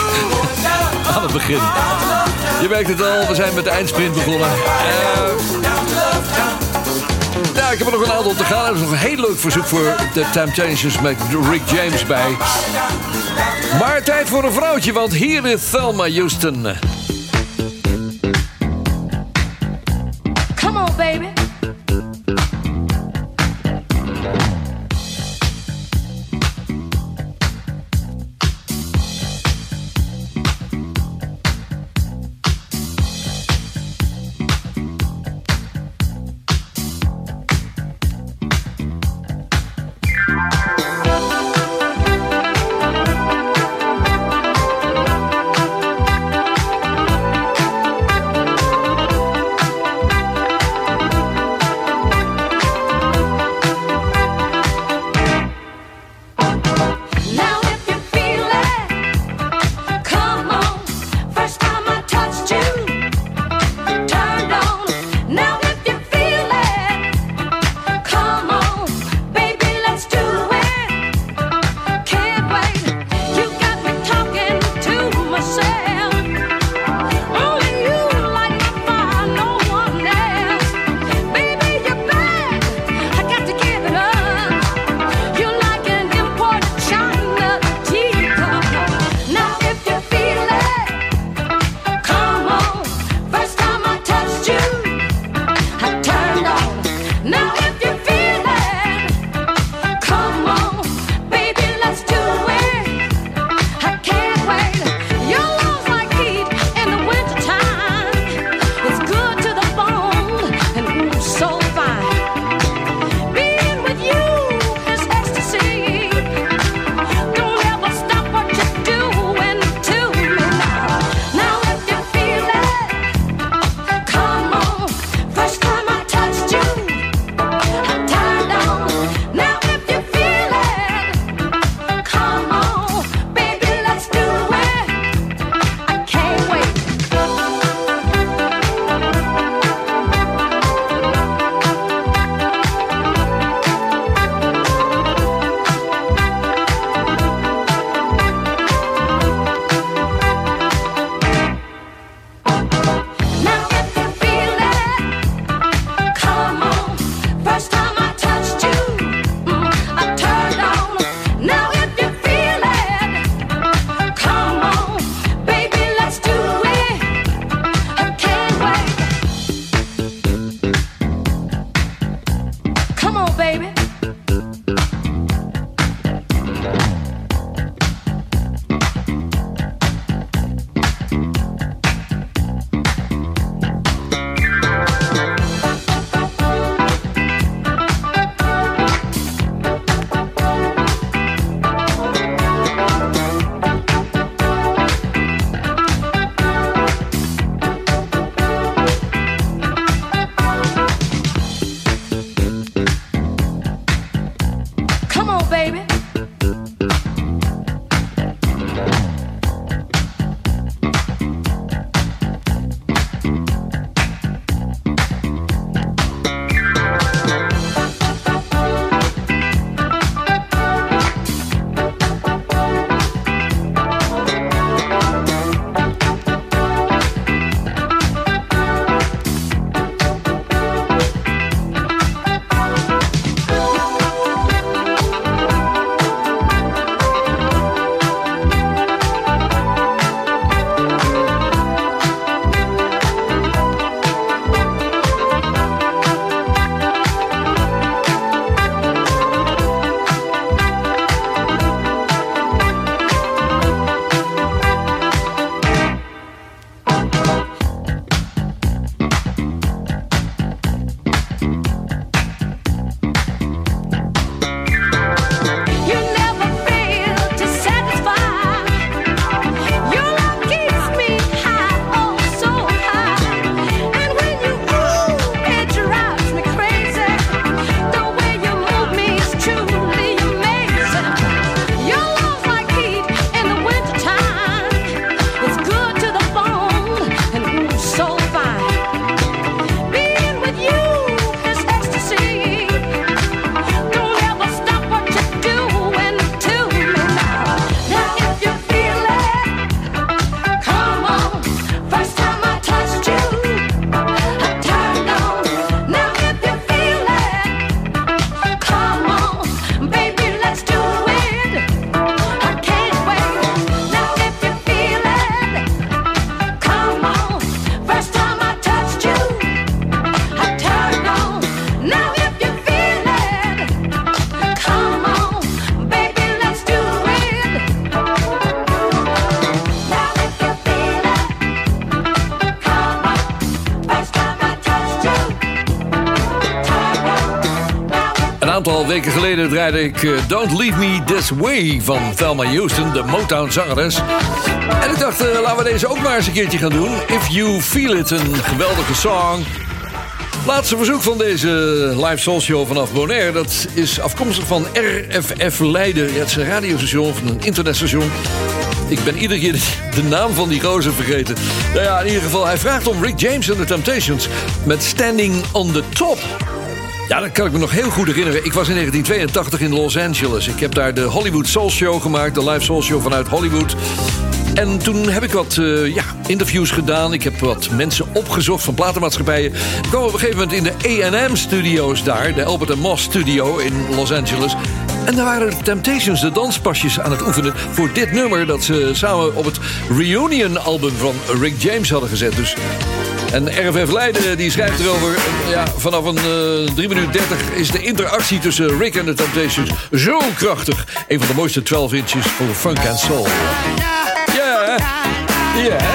Aan het begin. Je merkt het al, we zijn met de eindsprint begonnen. Nou, ik heb er nog een aantal te gaan. Er is nog een heel leuk verzoek voor de Temptations met Rick James bij. Maar tijd voor een vrouwtje, want hier is Thelma Houston. Draaide ik eh, Don't Leave Me This Way van Thelma Houston, de Motown-zangeres. En ik dacht, eh, laten we deze ook maar eens een keertje gaan doen. If You Feel It, een geweldige song. Laatste verzoek van deze live soul show vanaf Bonaire. Dat is afkomstig van RFF Leiden. Het is een radiostation of een internetstation. Ik ben iedere keer de naam van die gozer vergeten. Nou ja, in ieder geval, hij vraagt om Rick James en The Temptations... met Standing on the Top. Ja, dat kan ik me nog heel goed herinneren. Ik was in 1982 in Los Angeles. Ik heb daar de Hollywood Soul Show gemaakt. De live Soul Show vanuit Hollywood. En toen heb ik wat eh, ja, interviews gedaan. Ik heb wat mensen opgezocht van platenmaatschappijen. Ik kwam op een gegeven moment in de A&M-studio's daar. De Albert Moss Studio in Los Angeles. En daar waren de Temptations de danspasjes aan het oefenen... voor dit nummer dat ze samen op het Reunion-album van Rick James hadden gezet. Dus en RFF Leiden die schrijft erover... Ja, vanaf een eh 3 minuten 30 is de interactie tussen Rick en de Temptations zo krachtig. Een van de mooiste 12 inches voor funk en soul. Ja, ja. When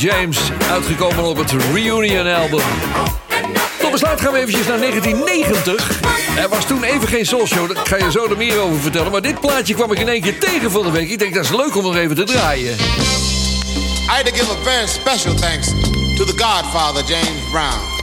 James, uitgekomen op het Reunion album. Tot besluit gaan we eventjes naar 1990. Er was toen even geen soulshow, daar ga je zo er meer over vertellen. Maar dit plaatje kwam ik in één keer tegen van de week. Ik denk, dat is leuk om nog even te draaien. I to give a very special thanks to the godfather James Brown.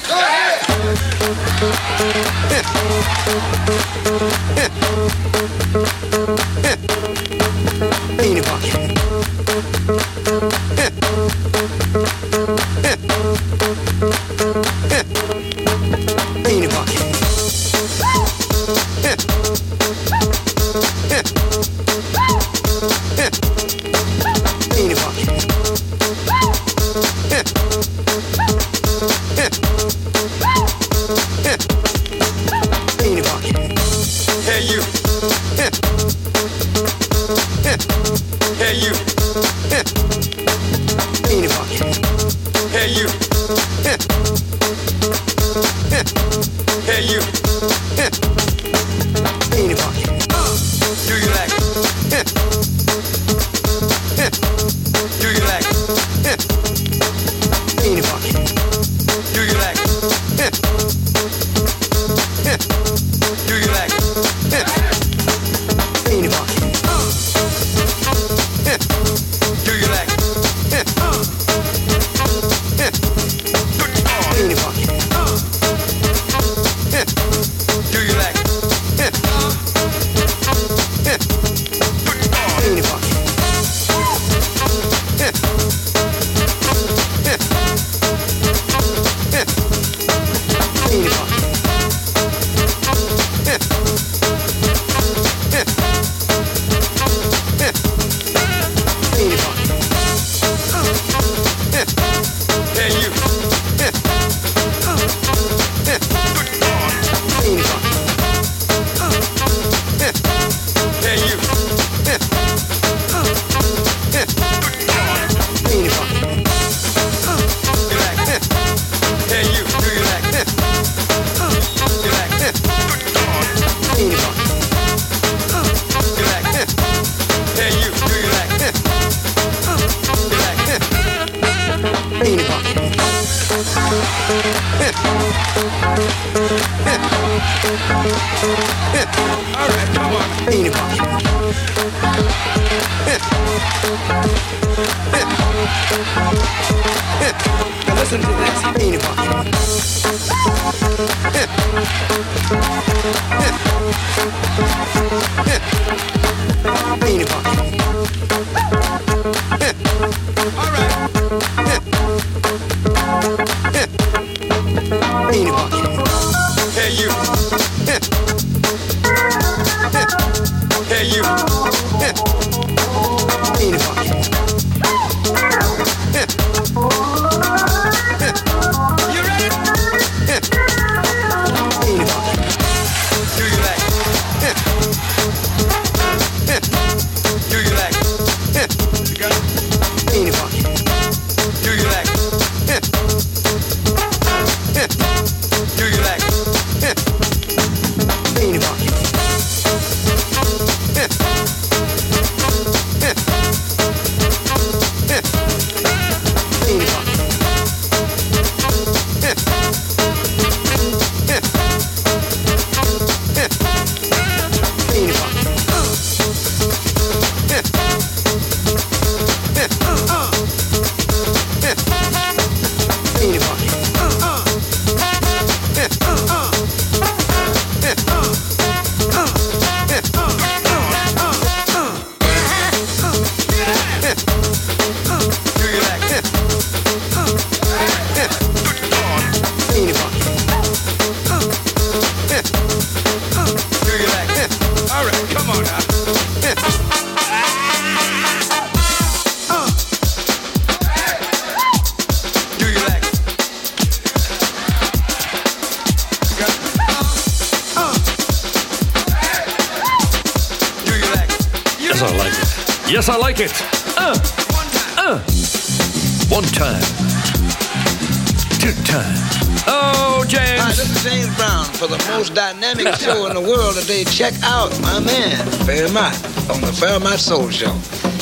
Soldier.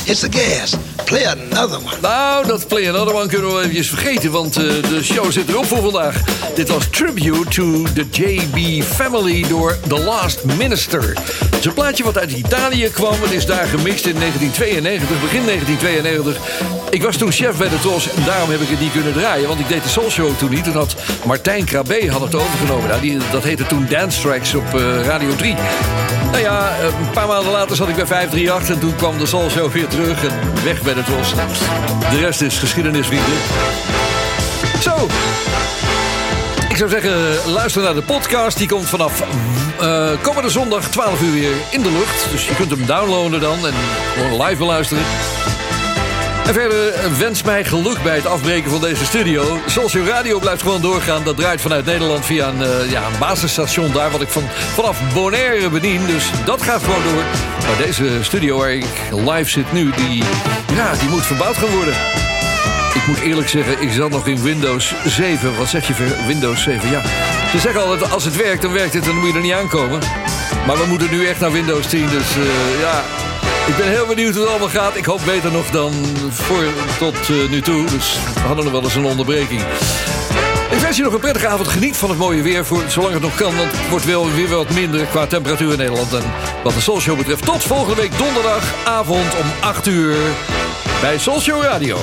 It's the gas. Play another one. Nou, dat play another one kunnen we even vergeten, want eh, de show zit erop voor vandaag. Dit was Tribute to the JB Family door The Last Minister. Het is een plaatje wat uit Italië kwam. Het is daar gemixt in 1992, begin 1992. Ik was toen chef bij de TOS en daarom heb ik het niet kunnen draaien. Want ik deed de Soul Show toen niet. Toen had Martijn Krabbe had het overgenomen. Nou, die, dat heette toen Dance Tracks op eh, Radio 3. Nou ja, eh, een paar maanden later zat ik bij 538 en toen kwam de Soul weer terug en weg bij de TOS. De rest is geschiedenis, vrienden. Zo. Ik zou zeggen, luister naar de podcast. Die komt vanaf eh, komende zondag 12 uur weer in de lucht. Dus je kunt hem downloaden dan en gewoon live beluisteren. En verder wens mij geluk bij het afbreken van deze studio. Soulshow Radio blijft gewoon doorgaan. Dat draait vanuit Nederland via een, eh, ja, een basisstation daar... wat ik van, vanaf Bonaire bedien. Dus dat gaat gewoon door. Maar deze studio waar ik live zit nu... die, ja, die moet verbouwd gaan worden. Ik moet eerlijk zeggen, ik zat nog in Windows 7. Wat zeg je voor Windows 7? Ja, ze zeggen altijd, als het werkt, dan werkt het... en dan moet je er niet aankomen. Maar we moeten nu echt naar Windows 10. Dus eh, ja, ik ben heel benieuwd hoe het allemaal gaat. Ik hoop beter nog dan voor tot eh, nu toe. Dus we hadden nog wel eens een onderbreking. Ik wens je nog een prettige avond. Geniet van het mooie weer, voor, zolang het nog kan. Want het wordt wel weer wat minder qua temperatuur in Nederland. En wat de Soul Show betreft, tot volgende week donderdagavond om 8 uur bij Show Radio.